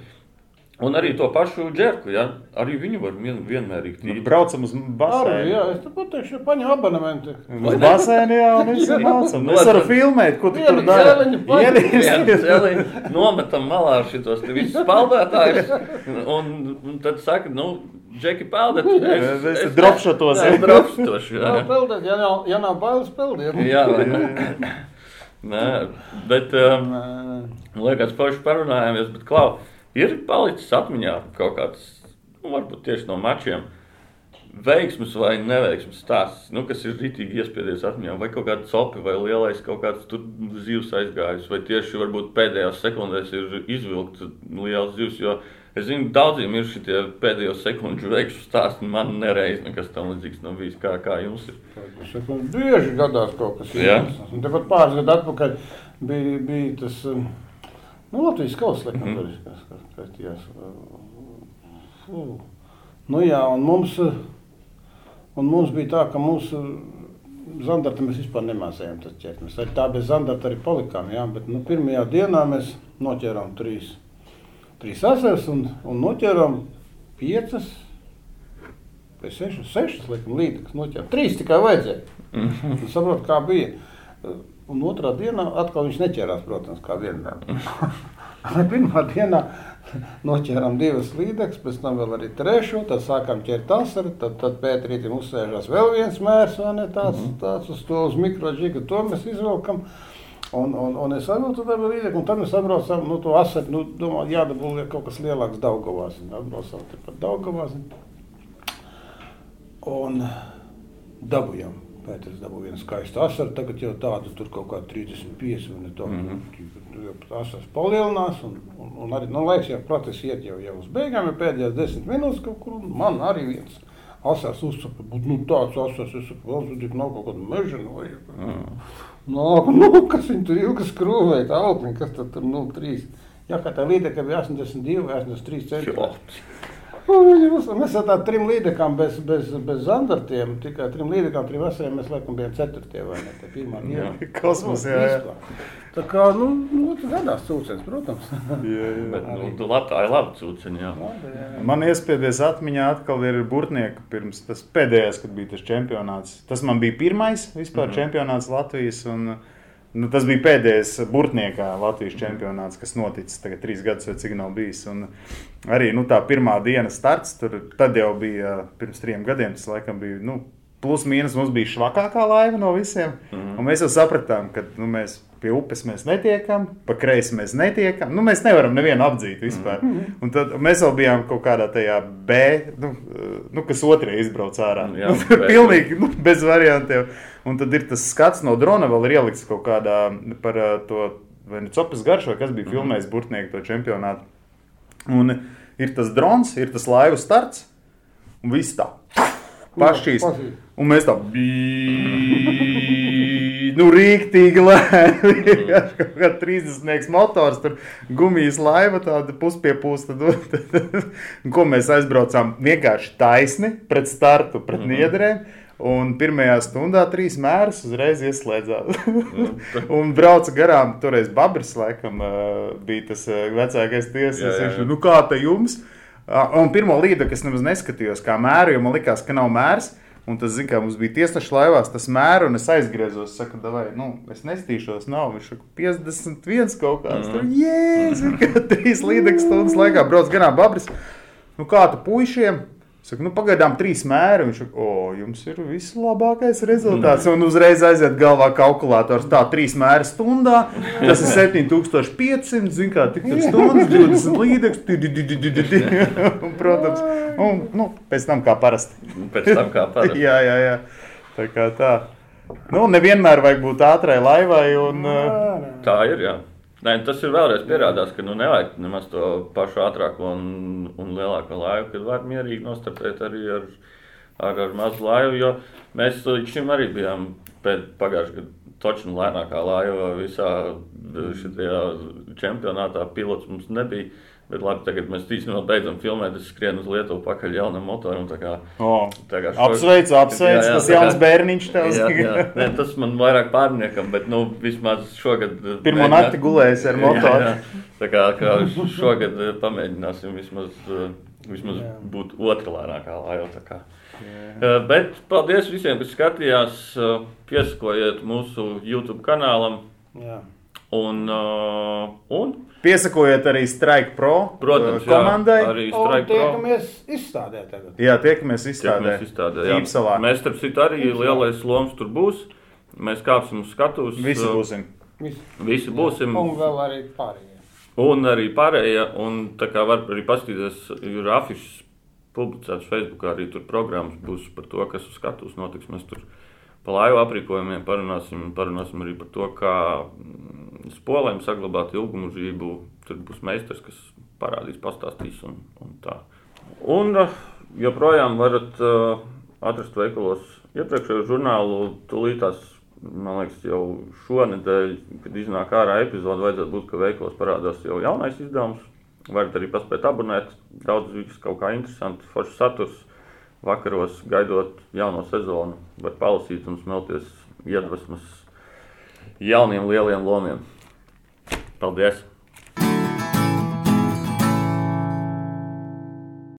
Un arī to pašu džeku, ja? arī viņu var vien, vienmērīgi tīrīt. Nu, braucam uz basēnu. Jā, es tev teikšu, paņem abonementu. Uz basēnu, jā, un visi braucam. Es varu filmēt, ko tu tur dari. Nometam malā šitos visus spaldētājus, un, un tad saka, nu, džeki peldēt. Es, es dropšotos. Es dropšotos, jā. Jā, peldēt, ja nav, ja nav bailes peldiet. Jā, vai ne? Nē, bet, um, liekas, paši parunājāmies, bet klau ir palicis atmiņā kaut kāds, nu, varbūt tieši no mačiem. Veiksmes vai neveiksmes stāsts, nu, kas ir rītīgi iespiedies atmiņā, vai kaut kāda copa, vai lielais kaut kāds zivs aizgājis, vai tieši pēdējās sekundēs ir izvilkts liels zivs. Jo es zinu, daudziem ir šie pēdējo sekundžu veikšu stāsti, un man nereiz nekas tam līdzīgs nav bijis. Kā, kā jums ir? Bieži gadās kaut kas tāds. Tāpat pāris gadu atpakaļ bija, bija tas. Um, Nu, Latvijas kausa laikam, mm -hmm. Skatījās. Uh. Nu jā, un mums, un mums bija tā, ka mūsu zandarta mēs vispār nemācējām tas ķert. Mēs arī tā bez zandarta arī palikām, jā, bet nu, pirmajā dienā mēs noķērām trīs, trīs asers un, un noķērām piecas, vai sešas, sešas, laikam, līdekas noķērām. Trīs tikai vajadzēja. Mm. Saprot, kā bija. Un otrā dienā atkal viņš neķērās, protams, kā vienmēr. Pirmā dienā noķērām divas līdzekļus, pēc tam vēl arī trešo, tad sākām ķert asaru, tad, tad pētrītim uzsēžās vēl viens mērs, vai ne tāds, mm -hmm. tāds uz to uz mikroģiga, to mēs izvelkam. Un, un, un es ka tā bija līdzīga. Un tad mēs atbraucām nu, to asaru. Nu, domāju, jādabū kaut kas lielāks Daugavās. Atbraucām tepat Daugavās. Un dabūjām. Pēters dabūja vienu skaistu asaru, tagad jau tādu tur kaut kā 35 un tā. Mm -hmm. Asars palielinās un, un, un arī, nu, laiks jau process iet jau, jau uz beigām, jau pēdējās 10 minūtes kaut kur, un man arī viens asars uzsaka, bet nu tāds asars, es saku, vēl zudīgi nav kaut kāda meža, nu, vajag. Mm. Nu, nu, kas viņi tur ilgi skrūvēja, tā augļi, kas tad tur, nu, trīs. Jā, kā tā līdeka bija 82 vai 83 centimetri. Mēs ar tādiem trim līdzekļiem, bez, bez, bez zandartiem, tikai trim līdzekļiem, trim vasariem mēs laikam bijām ceturtie vai ne? Tā pirmā diena. Kosmos, jā, jā. Tā kā, nu, nu gadās cūcens, protams. jā, jā. Bet, nu, labi, tā ir labi cūceni, jā. Man iespiedies atmiņā atkal ir burtnieka pirms tas pēdējais, kad bija tas čempionāts. Tas man bija pirmais vispār mm -hmm. čempionāts Latvijas un Nu, tas bija pēdējais burtniekā Latvijas čempionāts, kas noticis tagad trīs gadus, vai cik nav bijis. Un arī nu, tā pirmā dienas starts, tur jau bija pirms trim gadiem. Tas laikam bija nu, plus mīnus, mums bija švakākā laiva no visiem. Mm -hmm. Mēs jau sapratām, ka nu, mēs pie upes mēs netiekam, pa kreisi mēs netiekam. Nu, mēs nevaram nevienu apdzīt vispār. Mm -hmm. Un tad mēs vēl bijām kaut kādā tajā B, nu, nu kas otrajā izbrauc ārā. Jā, nu, pilnīgi nu, bez variantiem. Un tad ir tas skats no drona, vēl ir ielikts kaut kādā par to, vai ne copas garš, vai kas bija mm -hmm. filmējis burtnieku to čempionātu. Un ir tas drons, ir tas laivu starts, un viss tā pašīs. Un mēs tā bija nu, rīktīgi lēni. Kaut kā 30 motors, tur gumijas laiva, tāda puspiepūsta. Ko mēs aizbraucām vienkārši taisni pret startu, pret mm niedrēm. Un pirmajā stundā trīs mērus uzreiz ieslēdzās. un brauca garām, toreiz Babris, laikam, bija tas vecākais tiesas. Viņš, nu kā te jums? Un pirmo līdu, kas nemaz neskatījos, kā mēru, jo man likās, ka nav mērs. Un tas, zināmā mērā, mums bija tiesneša laivās, tas mēra, un es aizgriezos, saku, vai, nu, es nestīšos, nav, viņš saka, 51 kaut kāds. Mm. Tur, jēzus, kā trīs līdzekļu stundas laikā brauc garām babris. Nu, kā tu puišiem? Saku, nu, pagaidām trīs mēri. Viņš saka, o, jums ir vislabākais rezultāts. Un uzreiz aiziet galvā kalkulators. Tā, trīs mēri stundā. Tas ir 7500, zin kā, tik tur stundas, 20 līdzekļus. Protams, un, nu, pēc tam kā parasti. Pēc tam kā parasti. jā, jā, jā. Tā kā tā. Nu, nevienmēr vajag būt ātrai laivai. Un, tā ir, jā. Nē, tas ir vēlreiz pierādās, ka nu, nevajag nemaz to pašu ātrāko un, un lielāko laivu, kad var mierīgi nostartēt arī ar, ar, ar mazu laivu. Mēs līdz šim arī bijām pagājušajā gadā točnu lēnākā laiva visā šajā čempionātā. Pilots mums nebija. Bet labi, tagad mēs īstenībā beidzam filmēt. Es skrienu uz Lietuvu pakaļ jaunam motoram. Kā, oh, šo... Apsveicu, apsveicu. Jā, jā, tas jauns kā, bērniņš tev. Jā, jā. Nē, tas man vairāk pārniekam, bet nu, vismaz šogad. Pirmo mēģināt... nakti gulējis ar motoru. Jā, jā. Tā kā, kā šogad eh, pamēģināsim vismaz, eh, vismaz būt otrā lēnākā laiva. Uh, bet paldies visiem, kas skatījās. Uh, piesakojiet mūsu YouTube kanālam. Jā. Un, un Piesakojiet arī Strike Pro Protams, uh, komandai. Jā, arī Strike Pro. Tiekamies izstādē tagad. Jā, tiekamies izstādē. Tiekamies izstādē jā. Īpsalā. Mēs, starp citu, arī Īpsalā. lielais loms tur būs. Mēs kāpsim uz skatuves. Visi uh, būsim. Visi, Visi būsim. Un vēl arī pārējie. Un arī pārējie. Un tā kā var arī paskatīties, ir afišas publicētas Facebookā, arī tur programmas būs par to, kas uz skatuves notiks. Mēs tur pa laivu aprīkojumiem parunāsim, parunāsim arī par to, kā spolēm saglabāt ilgumūžību. Tur būs meistars, kas parādīs, pastāstīs un, un tā. Un uh, joprojām varat uh, atrast veikalos iepriekšējo žurnālu. Tūlītās, man liekas, jau šonadēļ, kad iznāk ārā epizode, vajadzētu būt, ka veikalos parādās jau jaunais izdevums. varat arī paspēt abonēt. Daudz viss kaut kā interesanti, foršs saturs. Vakaros gaidot jauno sezonu, var palasīt un smelties iedvesmas jauniem lieliem lomiem. Paldies!